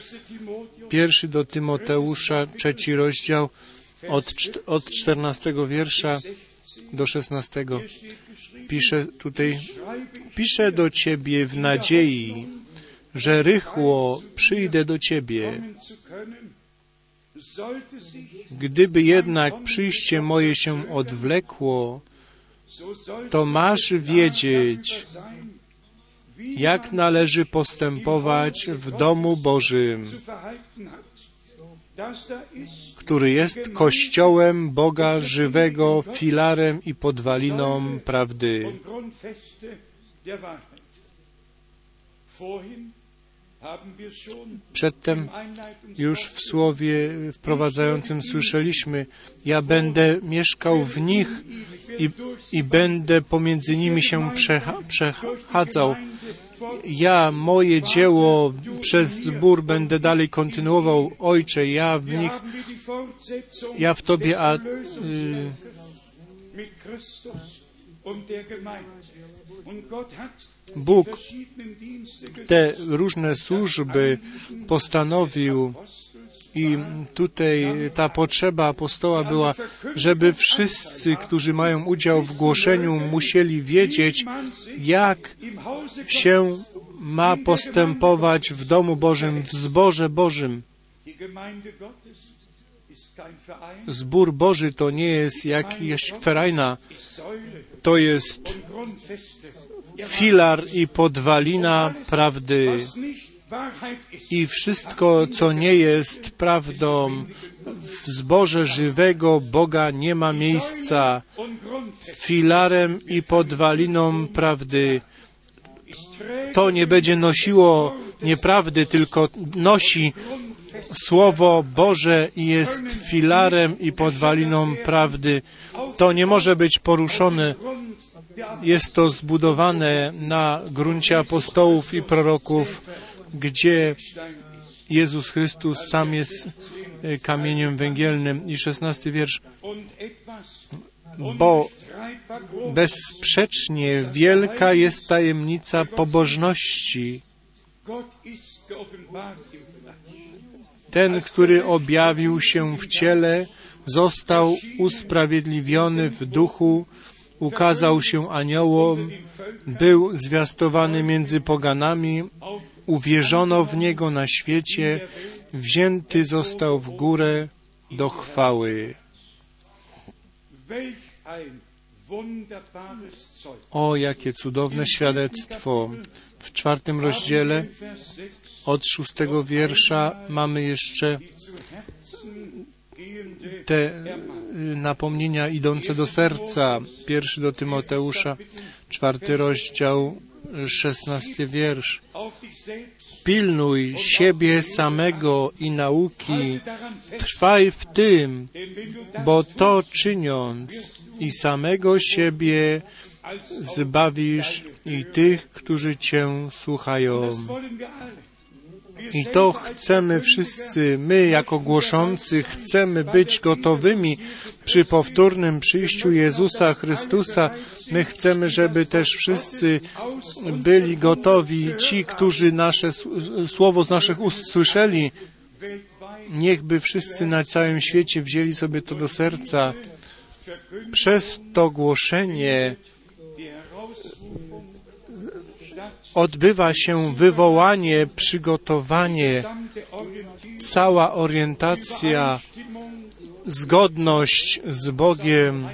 Pierwszy do Tymoteusza, trzeci rozdział, od, od czternastego wiersza do szesnastego. Pisze tutaj, piszę do Ciebie w nadziei, że rychło przyjdę do Ciebie. Gdyby jednak przyjście moje się odwlekło, to masz wiedzieć, jak należy postępować w domu Bożym, który jest kościołem Boga żywego, filarem i podwaliną prawdy. Przedtem już w słowie wprowadzającym słyszeliśmy, ja będę mieszkał w nich i, i będę pomiędzy nimi się przecha, przechadzał. Ja moje dzieło przez zbór będę dalej kontynuował. Ojcze, ja w nich, ja w Tobie, a y, Bóg te różne służby postanowił i tutaj ta potrzeba apostoła była, żeby wszyscy, którzy mają udział w głoszeniu, musieli wiedzieć, jak się ma postępować w domu Bożym, w zborze Bożym. Zbór Boży to nie jest jakaś ferajna, to jest filar i podwalina prawdy. I wszystko, co nie jest prawdą, w zborze żywego Boga nie ma miejsca. Filarem i podwaliną prawdy. To nie będzie nosiło nieprawdy, tylko nosi Słowo Boże i jest filarem i podwaliną prawdy. To nie może być poruszone jest to zbudowane na gruncie apostołów i proroków, gdzie Jezus Chrystus sam jest e, kamieniem węgielnym. I szesnasty wiersz. Bo bezsprzecznie wielka jest tajemnica pobożności. Ten, który objawił się w ciele, został usprawiedliwiony w duchu, ukazał się aniołom, był zwiastowany między poganami, uwierzono w Niego na świecie, wzięty został w górę do chwały. O, jakie cudowne świadectwo. W czwartym rozdziale od szóstego wiersza mamy jeszcze te y, napomnienia idące do serca. Pierwszy do Tymoteusza, czwarty rozdział, szesnasty wiersz. Pilnuj siebie samego i nauki, trwaj w tym, bo to czyniąc i samego siebie zbawisz i tych, którzy Cię słuchają. I to chcemy wszyscy, my jako głoszący, chcemy być gotowymi przy powtórnym przyjściu Jezusa Chrystusa. My chcemy, żeby też wszyscy byli gotowi, ci, którzy nasze słowo z naszych ust słyszeli. Niechby wszyscy na całym świecie wzięli sobie to do serca. Przez to głoszenie odbywa się wywołanie, przygotowanie, cała orientacja, zgodność z Bogiem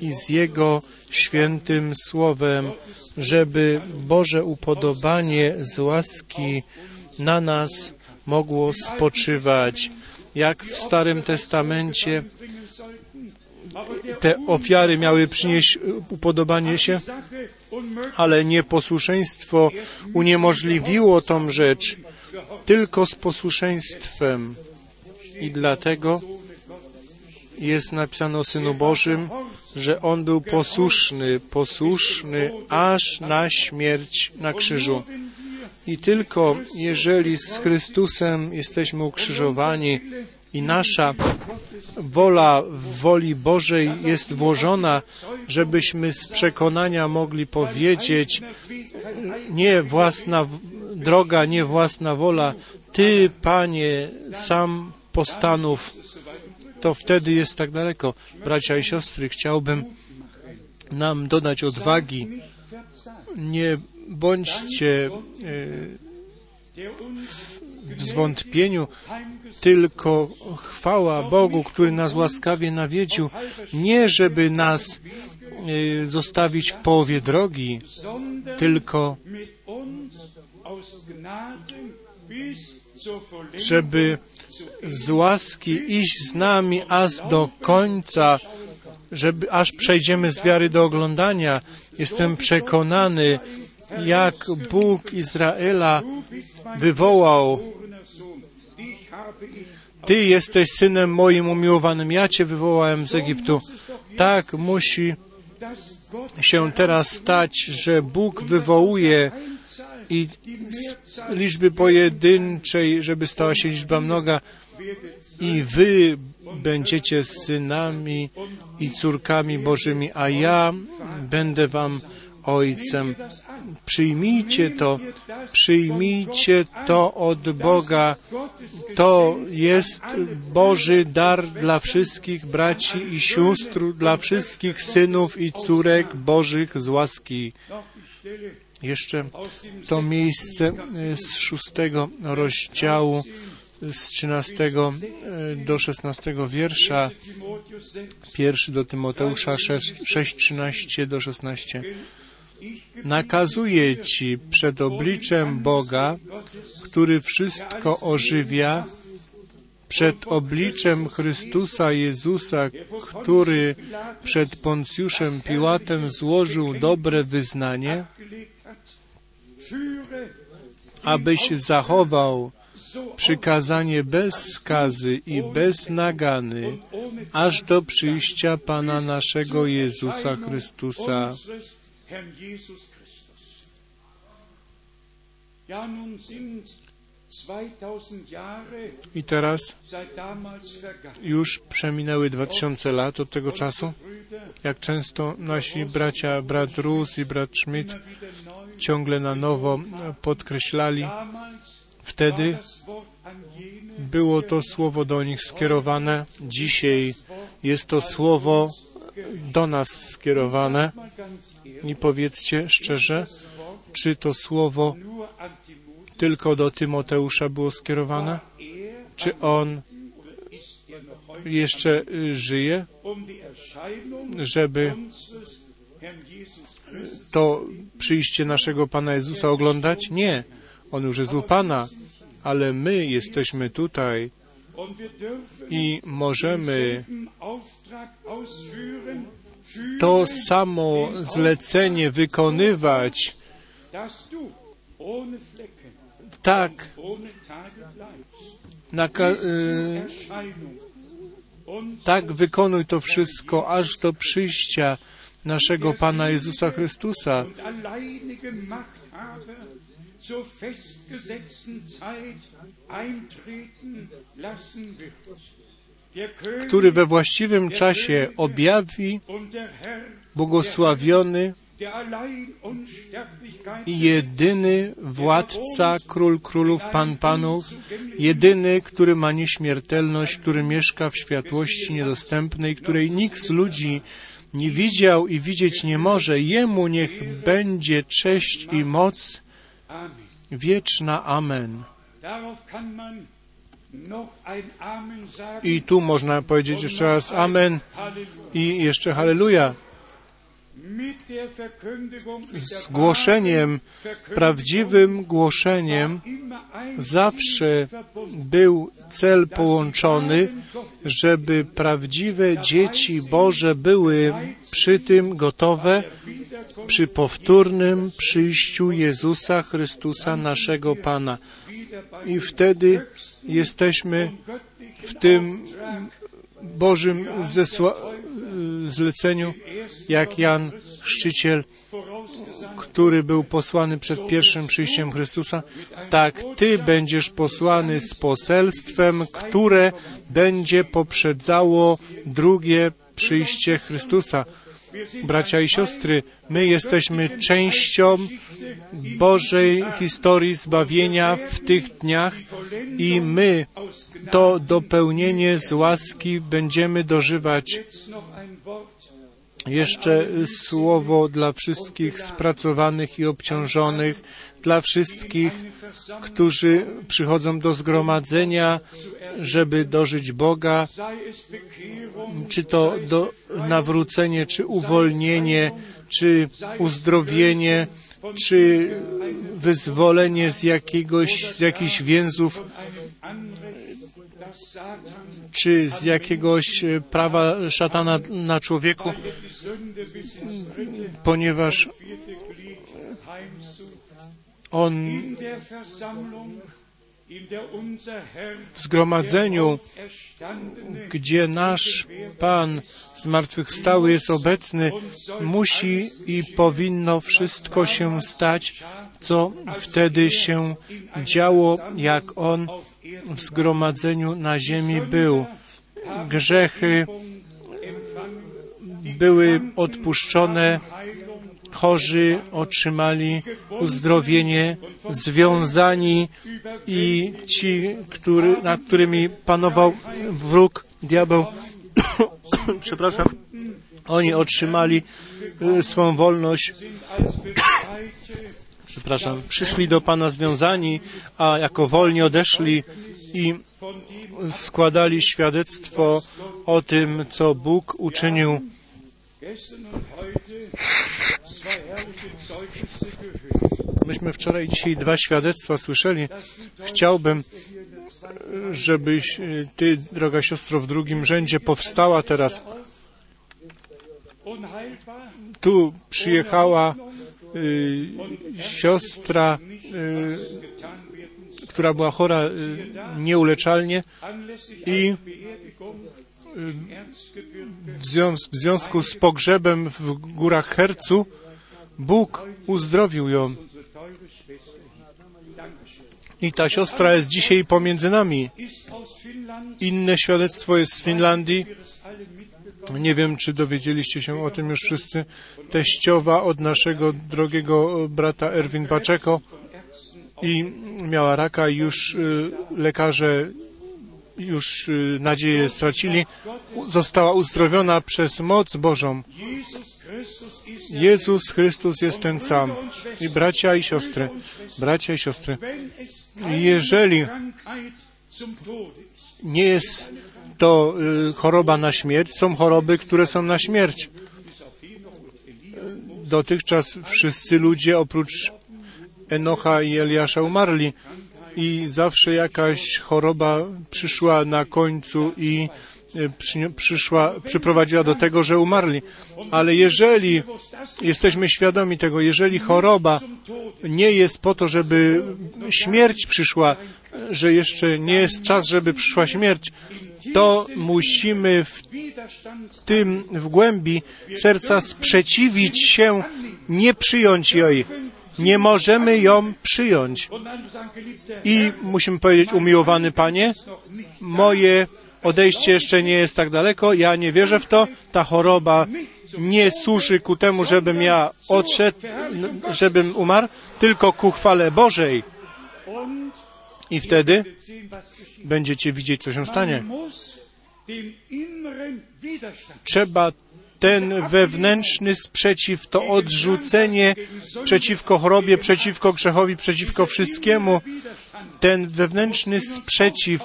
i z Jego świętym Słowem, żeby Boże upodobanie z łaski na nas mogło spoczywać. Jak w Starym Testamencie te ofiary miały przynieść upodobanie się, ale nieposłuszeństwo uniemożliwiło tą rzecz tylko z posłuszeństwem. I dlatego jest napisane o Synu Bożym, że On był posłuszny, posłuszny aż na śmierć na krzyżu. I tylko jeżeli z Chrystusem jesteśmy ukrzyżowani i nasza wola w woli Bożej jest włożona, żebyśmy z przekonania mogli powiedzieć, nie własna droga, nie własna wola, Ty, Panie, sam postanów, to wtedy jest tak daleko. Bracia i siostry, chciałbym nam dodać odwagi. Nie bądźcie e, w zwątpieniu, tylko chwała Bogu, który nas łaskawie nawiedził, nie żeby nas e, zostawić w połowie drogi, tylko żeby z łaski iść z nami aż do końca, żeby aż przejdziemy z wiary do oglądania. Jestem przekonany, jak Bóg Izraela wywołał Ty jesteś synem moim umiłowanym, ja Cię wywołałem z Egiptu. Tak musi się teraz stać, że Bóg wywołuje i z liczby pojedynczej, żeby stała się liczba mnoga i Wy będziecie synami i córkami Bożymi, a ja będę Wam Ojcem. Przyjmijcie to, przyjmijcie to od Boga. To jest Boży dar dla wszystkich braci i sióstr, dla wszystkich synów i córek Bożych z łaski. Jeszcze to miejsce y, z szóstego rozdziału, z 13 y, do 16 wiersza, Timotheus 6. pierwszy do Tymoteusza 6, 6 13 do 16. Nakazuję Ci przed obliczem Boga, który wszystko ożywia, przed obliczem Chrystusa Jezusa, który przed Poncjuszem Piłatem złożył dobre wyznanie, abyś zachował przykazanie bez skazy i bez nagany, aż do przyjścia Pana naszego Jezusa Chrystusa. Unseres Herrn Jesus Christus. Ja, nun sind 2000 Jahre I teraz już przeminęły 2000 lat od tego czasu. Jak często nasi bracia, brat Rus i brat Schmidt ciągle na nowo podkreślali, wtedy było to słowo do nich skierowane, dzisiaj jest to słowo do nas skierowane. I powiedzcie szczerze, czy to słowo tylko do Tymoteusza było skierowane? Er Czy on jeszcze y, żyje, żeby to przyjście naszego Pana Jezusa oglądać? Nie, on już jest u Pana, ale my jesteśmy tutaj i możemy to samo zlecenie wykonywać tak, y, tak wykonuj to wszystko aż do przyjścia naszego Pana Jezusa Chrystusa, który we właściwym czasie objawi błogosławiony jedyny władca, król królów, pan panów, jedyny, który ma nieśmiertelność, który mieszka w światłości niedostępnej, której nikt z ludzi nie widział i widzieć nie może. Jemu niech będzie cześć i moc. Wieczna Amen. I tu można powiedzieć jeszcze raz Amen i jeszcze Halleluja. Z głoszeniem, prawdziwym głoszeniem zawsze był cel połączony, żeby prawdziwe dzieci Boże były przy tym gotowe przy powtórnym przyjściu Jezusa Chrystusa, naszego Pana. I wtedy jesteśmy w tym Bożym zesła- zleceniu, jak Jan vorausgesandt. który był posłany przed pierwszym przyjściem Chrystusa, tak Ty będziesz posłany z poselstwem, które będzie poprzedzało drugie przyjście Chrystusa. Bracia i siostry, my jesteśmy częścią Bożej historii zbawienia w tych dniach i my to dopełnienie z łaski będziemy dożywać. Jeszcze słowo dla wszystkich spracowanych i obciążonych, dla wszystkich, którzy przychodzą do zgromadzenia, żeby dożyć Boga, czy to do nawrócenie, czy uwolnienie, czy uzdrowienie, czy wyzwolenie z jakiegoś, z jakichś więzów, czy z jakiegoś e, prawa szatana na człowieku, ponieważ on w zgromadzeniu, gdzie nasz Pan zmartwychwstały jest obecny, musi i powinno wszystko się stać, co wtedy się działo, jak On w zgromadzeniu na ziemi był. Grzechy były odpuszczone, chorzy otrzymali uzdrowienie, związani i ci, który, nad którymi panował wróg, diabeł, przepraszam, oni otrzymali y, swą wolność, przepraszam, przyszli do Pana związani, a jako wolni odeszli i składali świadectwo o tym, co Bóg uczynił. Myśmy wczoraj i dzisiaj dwa świadectwa słyszeli. Chciałbym, żebyś y, Ty, droga siostro, w drugim rzędzie powstała teraz. Tu przyjechała siostra, y, getan werden, która była chora y, nieuleczalnie i w, związ- w związku z pogrzebem w górach Hercu Bóg uzdrowił ją. I ta siostra jest dzisiaj pomiędzy nami. Inne świadectwo jest z Finlandii. Nie wiem, czy dowiedzieliście się o tym już wszyscy. Teściowa od naszego drogiego brata Erwin Paczeko i miała raka już y, lekarze już y, nadzieję stracili. Została uzdrowiona przez moc Bożą. Jezus Chrystus jest ten sam. I bracia i siostry, bracia i siostry, jeżeli nie jest to y, choroba na śmierć, są choroby, które są na śmierć. Dotychczas wszyscy ludzie oprócz Enocha i Eliasza umarli i zawsze jakaś choroba przyszła na końcu i y, przy, przyszła, przyprowadziła do tego, że umarli. Ale jeżeli jesteśmy świadomi tego, jeżeli choroba nie jest po to, żeby śmierć przyszła, że jeszcze nie jest czas, żeby przyszła śmierć, to musimy w tym, w głębi serca sprzeciwić się, nie przyjąć jej. Nie możemy ją przyjąć. I musimy powiedzieć, umiłowany Panie, moje odejście jeszcze nie jest tak daleko, ja nie wierzę w to, ta choroba nie służy ku temu, żebym ja odszedł, żebym umarł, tylko ku chwale Bożej. I wtedy. Będziecie widzieć, co się stanie. Trzeba ten wewnętrzny sprzeciw, to odrzucenie przeciwko chorobie, przeciwko grzechowi, przeciwko wszystkiemu, ten wewnętrzny sprzeciw,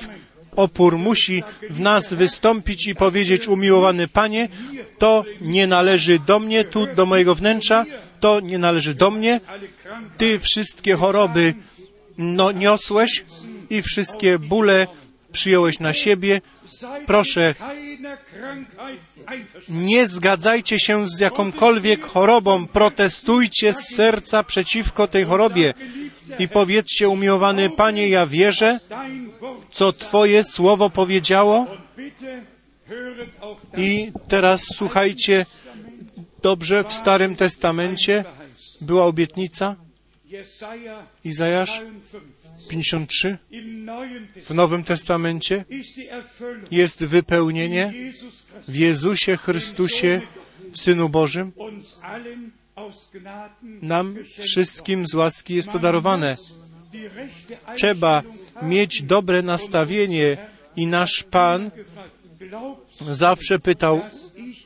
opór musi w nas wystąpić i powiedzieć, umiłowany Panie, to nie należy do mnie, tu do mojego wnętrza, to nie należy do mnie. Ty wszystkie choroby no, niosłeś i wszystkie bóle przyjąłeś na siebie. Proszę, nie zgadzajcie się z jakąkolwiek chorobą, protestujcie z serca przeciwko tej chorobie i powiedzcie, umiłowany Panie, ja wierzę, co Twoje słowo powiedziało. I teraz słuchajcie, dobrze, w Starym Testamencie była obietnica, Izajasz 53, w Nowym Testamencie jest wypełnienie w Jezusie Chrystusie, w Synu Bożym. Nam wszystkim z łaski jest to darowane. Trzeba mieć dobre nastawienie i nasz Pan zawsze pytał,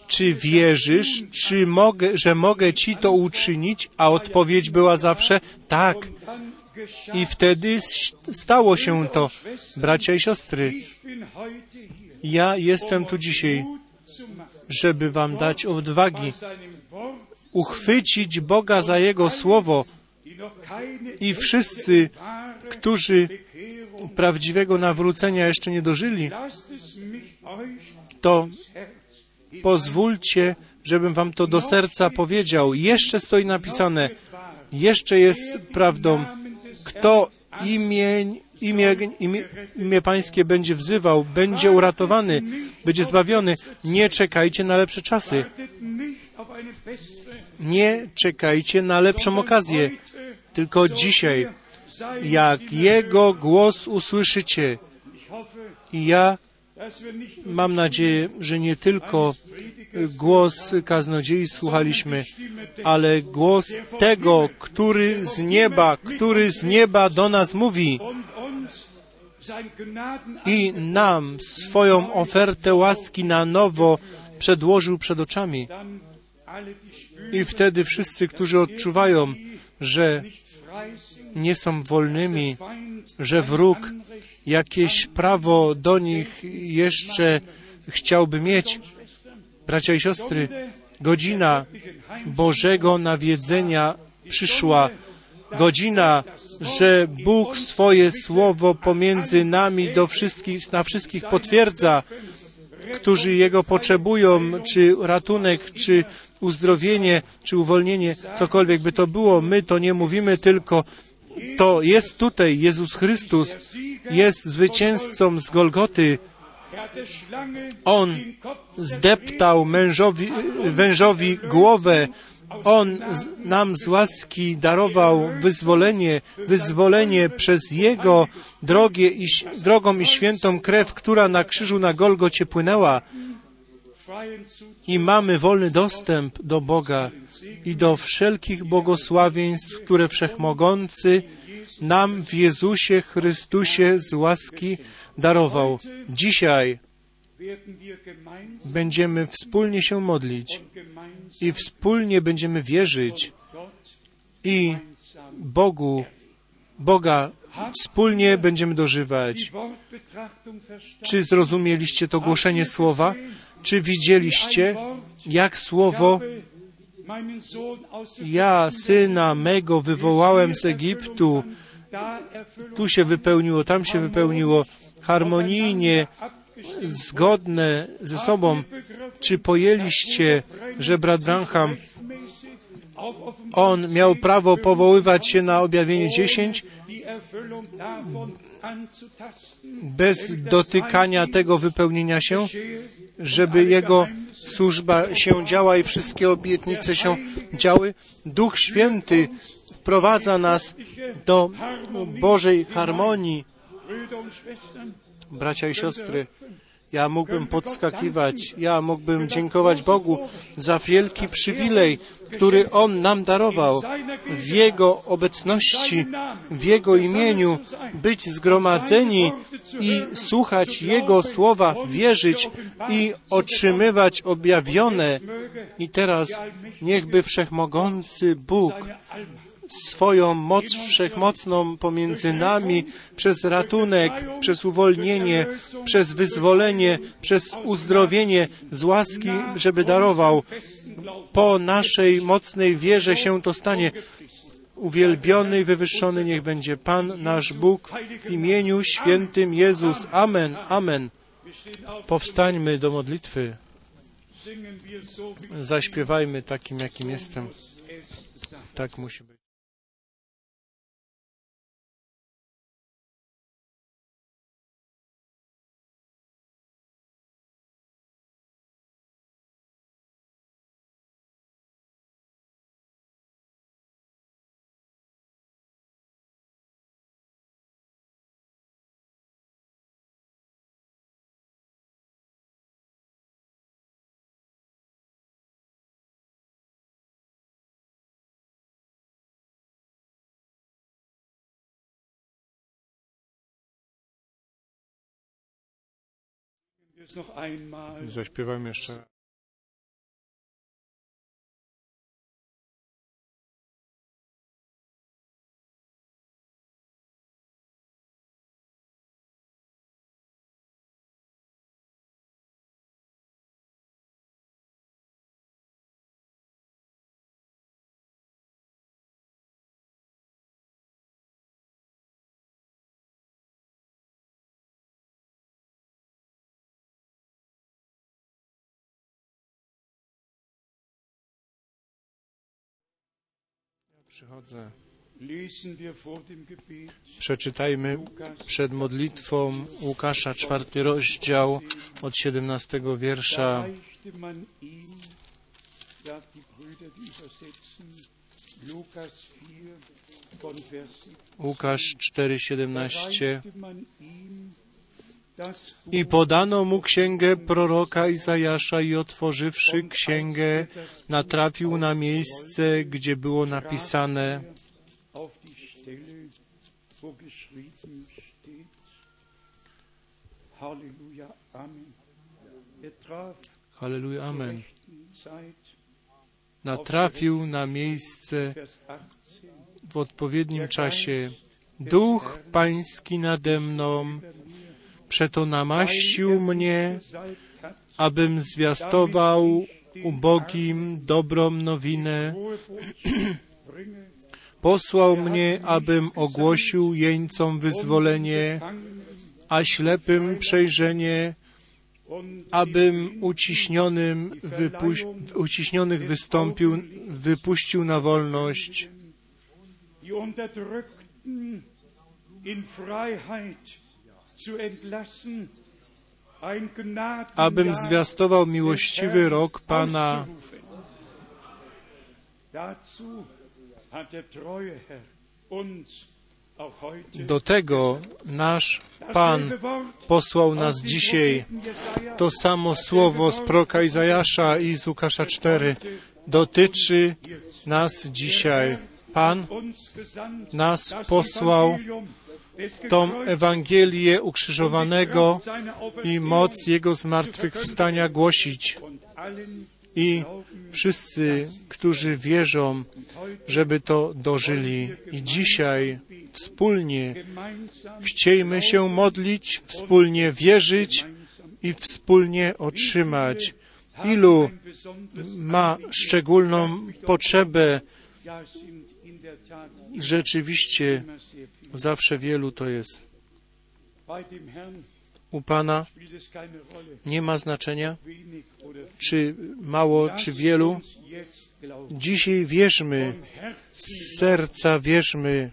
czy wierzysz, czy mogę, że mogę Ci to uczynić? A odpowiedź była zawsze tak. I wtedy stało się to, bracia i siostry. Ja jestem tu dzisiaj, żeby Wam dać odwagi, uchwycić Boga za Jego słowo i wszyscy, którzy prawdziwego nawrócenia jeszcze nie dożyli, to pozwólcie, żebym Wam to do serca powiedział. Jeszcze stoi napisane, jeszcze jest prawdą, kto imię, imię, imię, Pańskie będzie wzywał, będzie uratowany, będzie zbawiony. Nie czekajcie na lepsze czasy. Nie czekajcie na lepszą okazję, tylko dzisiaj, jak Jego głos usłyszycie. I ja mam nadzieję, że nie tylko głos kaznodziei słuchaliśmy, ale głos tego, który z nieba, który z nieba do nas mówi i nam swoją ofertę łaski na nowo przedłożył przed oczami. I wtedy wszyscy, którzy odczuwają, że nie są wolnymi, że wróg jakieś prawo do nich jeszcze chciałby mieć. Bracia i siostry, godzina Bożego nawiedzenia przyszła. Godzina, że Bóg swoje słowo pomiędzy nami do wszystkich, na wszystkich potwierdza, którzy Jego potrzebują, czy ratunek, czy uzdrowienie, czy uwolnienie, cokolwiek by to było. My to nie mówimy tylko, to jest tutaj Jezus Chrystus, jest zwycięzcą z Golgoty. On zdeptał mężowi, wężowi głowę. On nam z łaski darował wyzwolenie, wyzwolenie przez Jego drogie i, drogą i świętą krew, która na krzyżu na Golgocie płynęła. I mamy wolny dostęp do Boga i do wszelkich błogosławieństw, które Wszechmogący nam w Jezusie Chrystusie z łaski darował. Dzisiaj będziemy wspólnie się modlić i wspólnie będziemy wierzyć i Bogu, Boga wspólnie będziemy dożywać. Czy zrozumieliście to głoszenie słowa? Czy widzieliście, jak słowo ja syna mego wywołałem z Egiptu, tu się wypełniło, tam się wypełniło, harmonijnie, zgodne ze sobą. Czy pojęliście, że brat Branham, on miał prawo powoływać się na objawienie 10 bez dotykania tego wypełnienia się, żeby jego służba się działa i wszystkie obietnice się działy. Duch Święty wprowadza nas do Bożej harmonii. Bracia i siostry, Ja mógłbym podskakiwać, ja mógłbym dziękować Bogu za wielki przywilej, który On nam darował w Jego obecności, w Jego imieniu, być zgromadzeni i słuchać Jego słowa, wierzyć i otrzymywać objawione. I teraz niechby Wszechmogący Bóg swoją moc wszechmocną pomiędzy nami przez ratunek, przez uwolnienie, przez wyzwolenie, przez uzdrowienie z łaski, żeby darował. Po naszej mocnej wierze się to stanie. Uwielbiony i wywyższony niech będzie Pan nasz Bóg w imieniu świętym Jezus. Amen. Amen. Powstańmy do modlitwy. Zaśpiewajmy takim, jakim jestem. Tak musi być. Zaśpiewajmy jeszcze Przychodzę. Przeczytajmy przed modlitwą Łukasza, czwarty rozdział od 17 wiersza. Łukasz 4:17 i podano mu księgę proroka Izajasza i otworzywszy księgę, natrafił na miejsce, gdzie było napisane Halleluja, Amen. Natrafił na miejsce w odpowiednim czasie. Duch Pański nade mną, przeto namaścił mnie, abym zwiastował ubogim dobrą nowinę. Posłał mnie, abym ogłosił jeńcom wyzwolenie, a ślepym przejrzenie, abym uciśnionym wypuś- uciśnionych wystąpił, wypuścił na wolność. die Unterdrückten in Freiheit zu entlassen, ein abym zwiastował miłościwy rok Pana. Do tego nasz Pan posłał nas dzisiaj. To samo słowo z proka Izajasza i z Łukasza 4 dotyczy nas dzisiaj. Pan nas posłał tą Ewangelię ukrzyżowanego i moc Jego zmartwychwstania głosić. I wszyscy, którzy wierzą, żeby to dożyli. I dzisiaj wspólnie chciejmy się modlić, wspólnie wierzyć i wspólnie otrzymać. Ilu ma szczególną potrzebę, rzeczywiście. Zawsze wielu to jest. U Pana nie ma znaczenia, czy mało, czy wielu. Dzisiaj wierzmy, z serca wierzmy,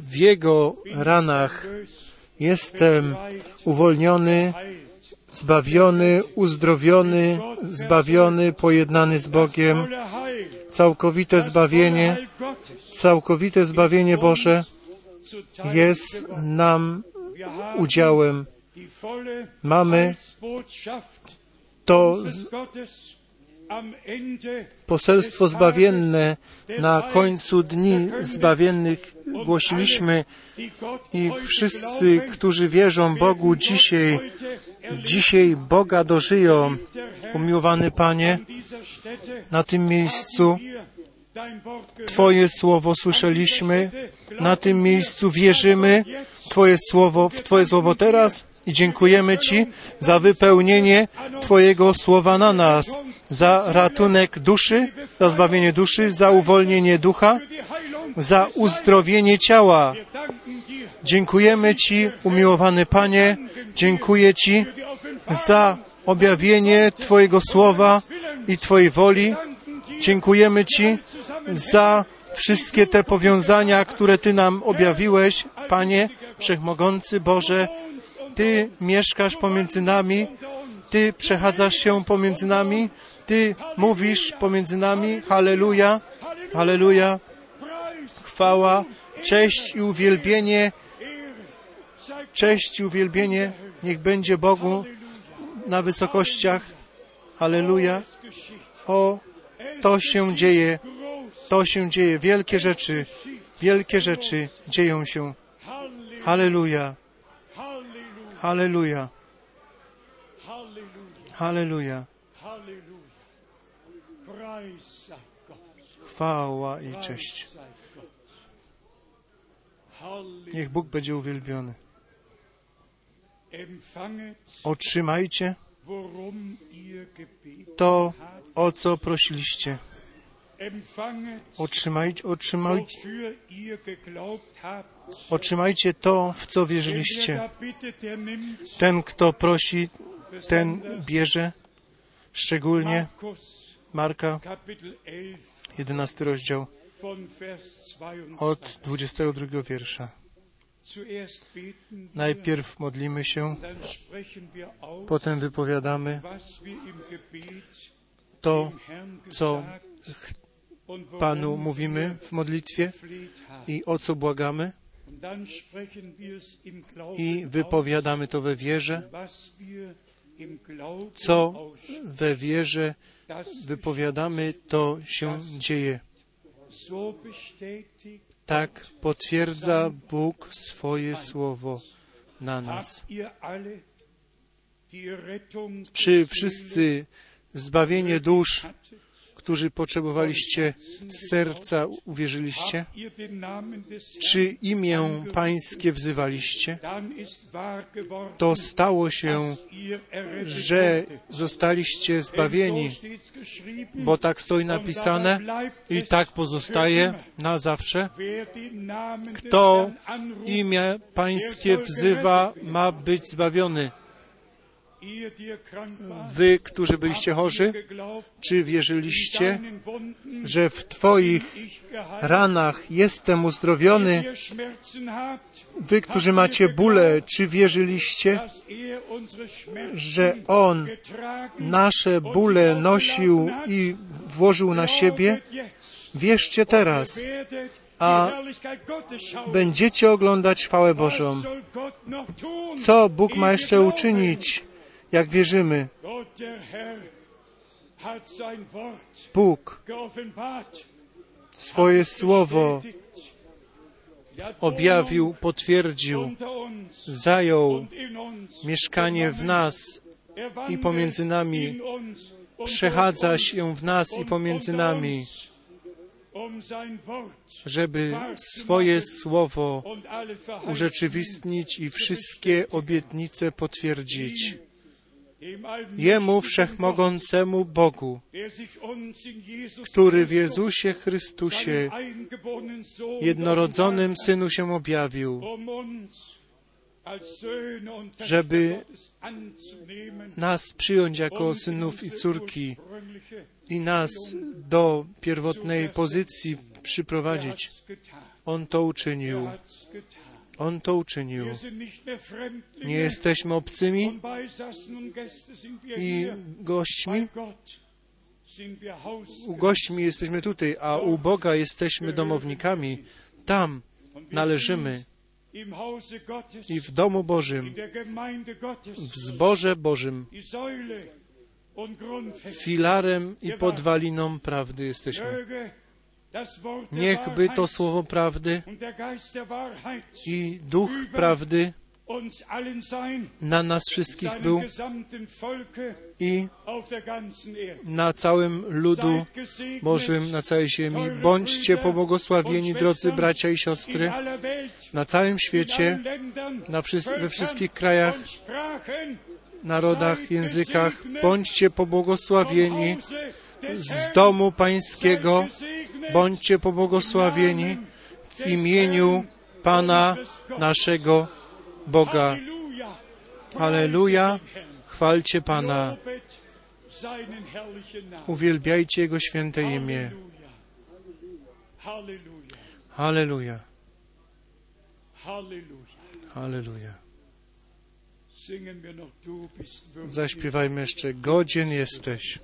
w Jego ranach jestem uwolniony. Zbawiony, uzdrowiony, zbawiony, pojednany z Bogiem. Całkowite zbawienie, całkowite zbawienie Boże jest nam udziałem. Mamy to poselstwo zbawienne na końcu dni zbawiennych głosiliśmy i wszyscy, którzy wierzą Bogu dzisiaj, dzisiaj Boga dożyją. Umiłowany Panie, na tym miejscu. Twoje słowo słyszeliśmy, na tym miejscu wierzymy Twoje słowo, w Twoje słowo teraz i dziękujemy Ci za wypełnienie Twojego słowa na nas, za ratunek duszy, za zbawienie duszy, za uwolnienie ducha, za uzdrowienie ciała. Dziękujemy Ci, umiłowany Panie, dziękuję Ci za objawienie Twojego słowa i Twojej woli. Dziękujemy Ci za wszystkie te powiązania, które Ty nam objawiłeś, Panie Wszechmogący Boże. Ty mieszkasz pomiędzy nami, Ty przechadzasz się pomiędzy nami, Ty mówisz pomiędzy nami. Halleluja, halleluja. Chwała, cześć i uwielbienie, cześć i uwielbienie niech będzie Bogu na wysokościach. Geschieht. O, to się dzieje, to się dzieje. Wielkie rzeczy, wielkie rzeczy dzieją się. Halleluja, Halleluja, Halleluja, Chwała i cześć. Niech Bóg będzie uwielbiony. Otrzymajcie to, o co prosiliście. Otrzymajcie, otrzymajcie, otrzymajcie to, w co wierzyliście. Ten, kto prosi, ten bierze. Szczególnie Marka, Kapitel 11, 11 rozdział, von Vers 22. od 22 wiersza. Najpierw modlimy się, potem wypowiadamy to, co Panu mówimy w modlitwie i o co błagamy. I wypowiadamy to we wierze, co we wierze wypowiadamy, to się dzieje. Tak potwierdza Bóg swoje słowo na nas. Czy wszyscy zbawienie dusz? Którzy potrzebowaliście serca, uwierzyliście? Czy imię Pańskie wzywaliście? To stało się, że zostaliście zbawieni, bo tak stoi napisane i tak pozostaje na zawsze. Kto imię Pańskie wzywa, ma być zbawiony. Wy, którzy byliście chorzy, czy wierzyliście, że w Twoich ranach jestem uzdrowiony? Wy, którzy macie bóle, czy wierzyliście, er że On nasze bóle nosił i włożył na siebie? Wierzcie teraz, a będziecie oglądać chwałę Bożą. Co Bóg ma jeszcze uczynić, jak wierzymy? Bóg swoje słowo objawił, potwierdził, zajął mieszkanie w nas, Er i wandelt pomiędzy nami, przechadza się w nas i pomiędzy nami, um żeby swoje słowo urzeczywistnić i wszystkie obietnice potwierdzić. Jemu wszechmogącemu Bogu, który w Jezusie Chrystusie, jednorodzonym Synu się objawił, żeby nas przyjąć jako synów i córki i nas do pierwotnej pozycji przyprowadzić. On to uczynił. On to uczynił. Nie jesteśmy obcymi i gośćmi. U gośćmi jesteśmy tutaj, a u Boga jesteśmy domownikami. Tam należymy i w domu Bożym, w zborze Bożym, filarem i podwaliną prawdy jesteśmy. Niechby to słowo prawdy i duch prawdy na nas wszystkich był i na całym ludu Bożym na całej ziemi. Bądźcie pobłogosławieni, drodzy bracia i siostry, na całym świecie, na we wszystkich krajach, narodach, językach. Bądźcie pobłogosławieni z domu Pańskiego. Bądźcie pobłogosławieni w imieniu Pana naszego Boga. Halleluja. Chwalcie Pana. Uwielbiajcie Jego święte imię. Bist würdig. Zaśpiewajmy jeszcze. Godzien jesteś.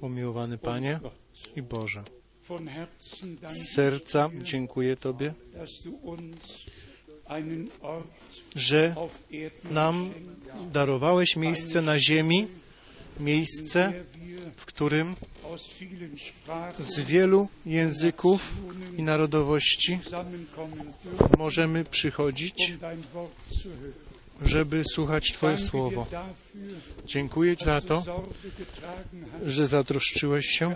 Umiłowany Panie i Boże. Z serca dziękuję Tobie, że nam darowałeś miejsce na ziemi, miejsce, w którym z wielu języków i narodowości możemy przychodzić, żeby słuchać Twoje słowo. Dziękuję Ci za to, że zatroszczyłeś się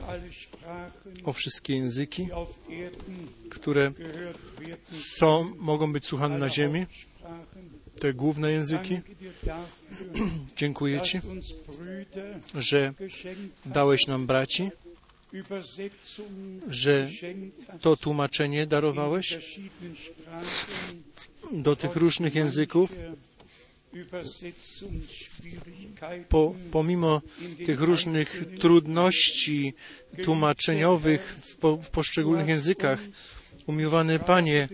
o wszystkie języki, które są, mogą być słuchane na ziemi, te główne języki. Dziękuję Ci, że dałeś nam braci, że to tłumaczenie darowałeś do tych różnych języków. Po, pomimo tych różnych trudności tłumaczeniowych w, po, w poszczególnych językach, umiłowany Panie,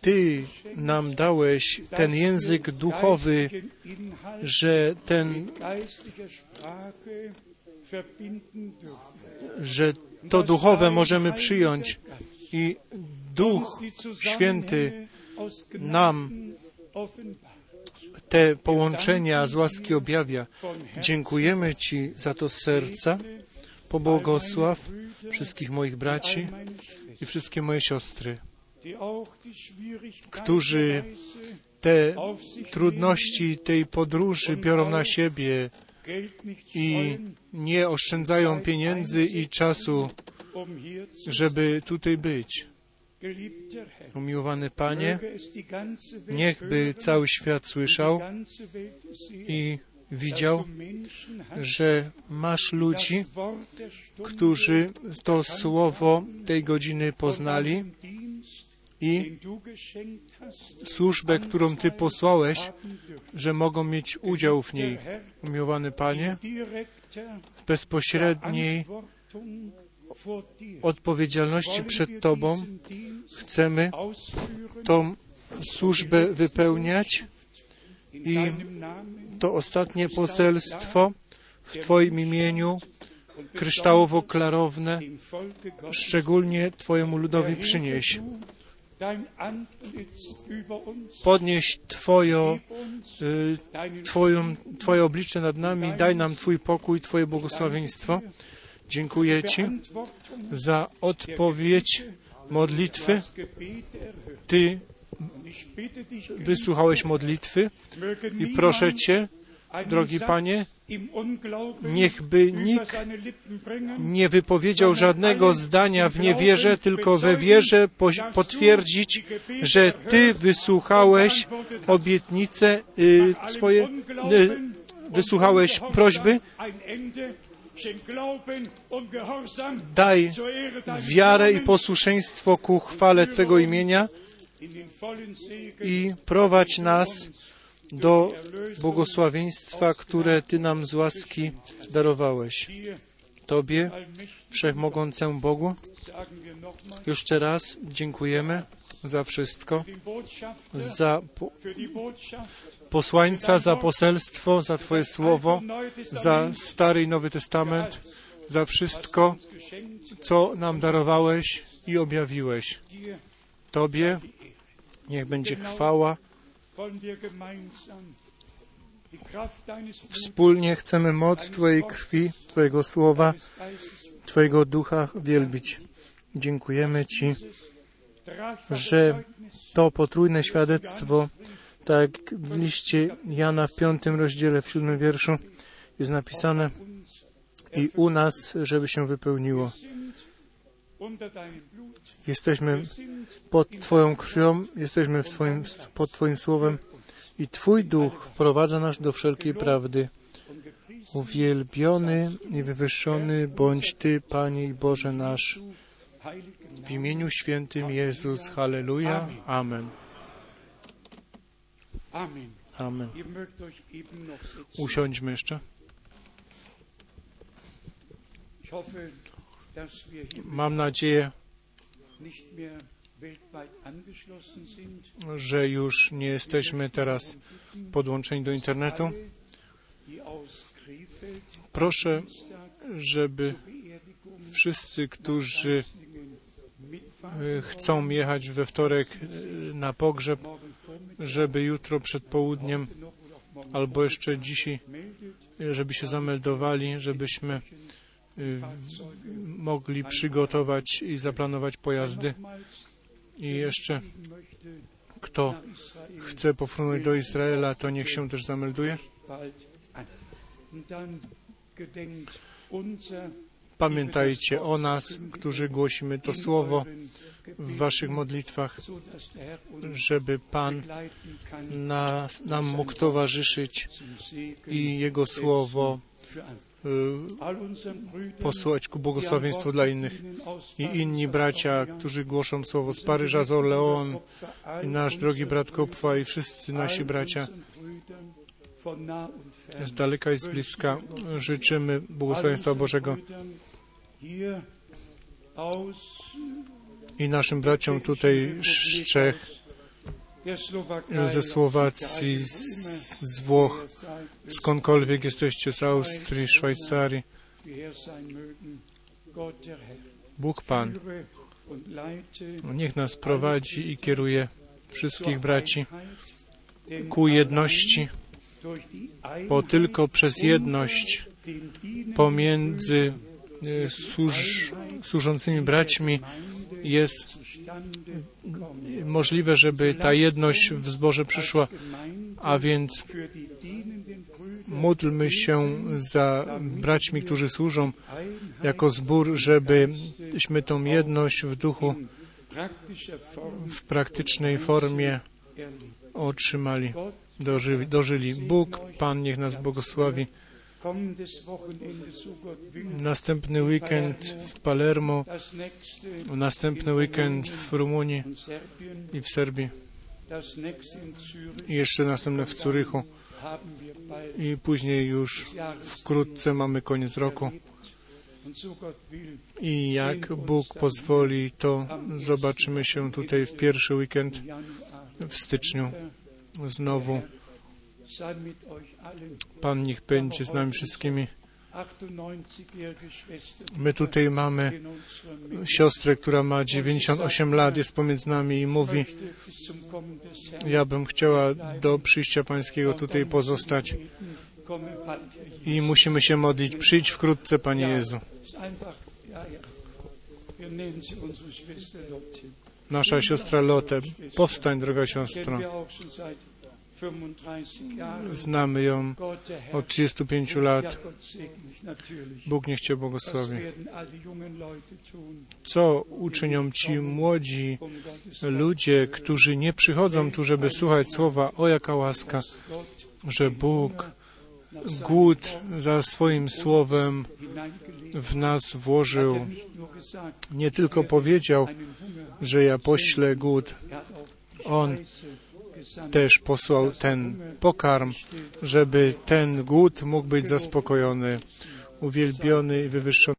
Ty nam dałeś ten język duchowy, że ten, że to duchowe możemy przyjąć i Duch Święty nam. Te połączenia z łaski objawia. Dziękujemy Ci za to z serca. Pobłogosław wszystkich moich braci i wszystkie moje siostry, którzy te trudności tej podróży biorą na siebie i nie oszczędzają pieniędzy i czasu, żeby tutaj być. Umiłowany Panie, niechby cały świat słyszał i widział, że masz ludzi, którzy to słowo tej godziny poznali i służbę, którą Ty posłałeś, że mogą mieć udział w niej. Umiłowany Panie, w bezpośredniej. Odpowiedzialności przed Tobą chcemy tą służbę wypełniać i to ostatnie poselstwo w Twoim imieniu kryształowo-klarowne szczególnie Twojemu ludowi przynieś. Podnieś uns y, twoją, Twoje oblicze nad nami, daj nam Twój pokój, Twoje błogosławieństwo. Dziękuję Ci za odpowiedź modlitwy. Ty wysłuchałeś modlitwy i proszę Cię, drogi Panie, niechby nikt nie wypowiedział żadnego zdania w niewierze, tylko we wierze po- potwierdzić, że Ty wysłuchałeś obietnicę y, swoje, y, wysłuchałeś prośby, daj wiarę i posłuszeństwo ku chwale Twego imienia i prowadź nas do błogosławieństwa, które Ty nam z łaski darowałeś. Tobie, Wszechmogącemu Bogu, jeszcze raz dziękujemy za wszystko, za posłańca, za poselstwo, za Twoje słowo, za Stary i Nowy Testament, za wszystko, co nam darowałeś i objawiłeś. Tobie niech będzie chwała. Wspólnie chcemy moc Twojej krwi, Twojego słowa, Twojego ducha wielbić. Dziękujemy Ci, że to potrójne świadectwo, tak w liście Jana w piątym rozdziale, w siódmym wierszu jest napisane i u nas, żeby się wypełniło. Jesteśmy pod Twoją krwią, jesteśmy twoim, pod Twoim słowem i Twój duch wprowadza nas do wszelkiej prawdy. Uwielbiony i wywyższony bądź Ty, Panie i Boże nasz, w imieniu świętym Jezus. Halleluja. Amen. Amen. Usiądźmy jeszcze. Mam nadzieję, że już nie jesteśmy teraz podłączeni do internetu. Proszę, żeby wszyscy, którzy chcą jechać we wtorek y, na pogrzeb, żeby jutro przed południem albo jeszcze dzisiaj, y, żeby się zameldowali, żebyśmy y, mogli przygotować i zaplanować pojazdy. I jeszcze kto chce pofrunąć do Izraela, to niech się też zamelduje. Pamiętajcie o nas, którzy głosimy to słowo w waszych modlitwach, żeby Pan nas, nam mógł towarzyszyć i Jego słowo y, posłać ku błogosławieństwu dla innych. I inni bracia, którzy głoszą słowo z Paryża, z Orleon, nasz drogi brat Kopfa i wszyscy nasi bracia z daleka i z bliska życzymy błogosławieństwa Bożego i naszym braciom tutaj z Czech, ze Słowacji, z, Włoch, skądkolwiek jesteście, z Austrii, Szwajcarii. Bóg Pan leite niech nas prowadzi i kieruje wszystkich braci ku jedności, bo tylko przez jedność pomiędzy służ, służącymi braćmi jest możliwe, żeby ta jedność w zborze przyszła, a więc módlmy się za braćmi, którzy służą jako zbór, żebyśmy tą jedność w duchu w praktycznej formie otrzymali, dożyli. Bóg, Pan niech nas błogosławi. Następny weekend w Palermo, następny weekend w Rumunii i w Serbii. I jeszcze następne w bald. I później już wkrótce mamy koniec roku. I jak Bóg pozwoli, to zobaczymy się tutaj w pierwszy weekend w styczniu znowu. Pan niech będzie z nami wszystkimi. 98-jährige Schwester My tutaj mamy siostrę, która ma 98 lat, jest pomiędzy nami i mówi, ja bym chciała do przyjścia Pańskiego tutaj pozostać i musimy się modlić. Przyjdź wkrótce, Panie Jezu. Nasza siostra Lotte. Powstań, droga siostro. Znamy ją od 35 ja, lat. Bóg niech Cię błogosławi. Co uczynią ci młodzi ludzie, którzy nie przychodzą tu, żeby słuchać słowa? O jaka łaska, że Bóg głód za swoim słowem w nas włożył. Nie tylko powiedział, że ja poślę głód, On też posłał ten pokarm, żeby ten głód mógł być zaspokojony. Uwielbiony i wywyższony.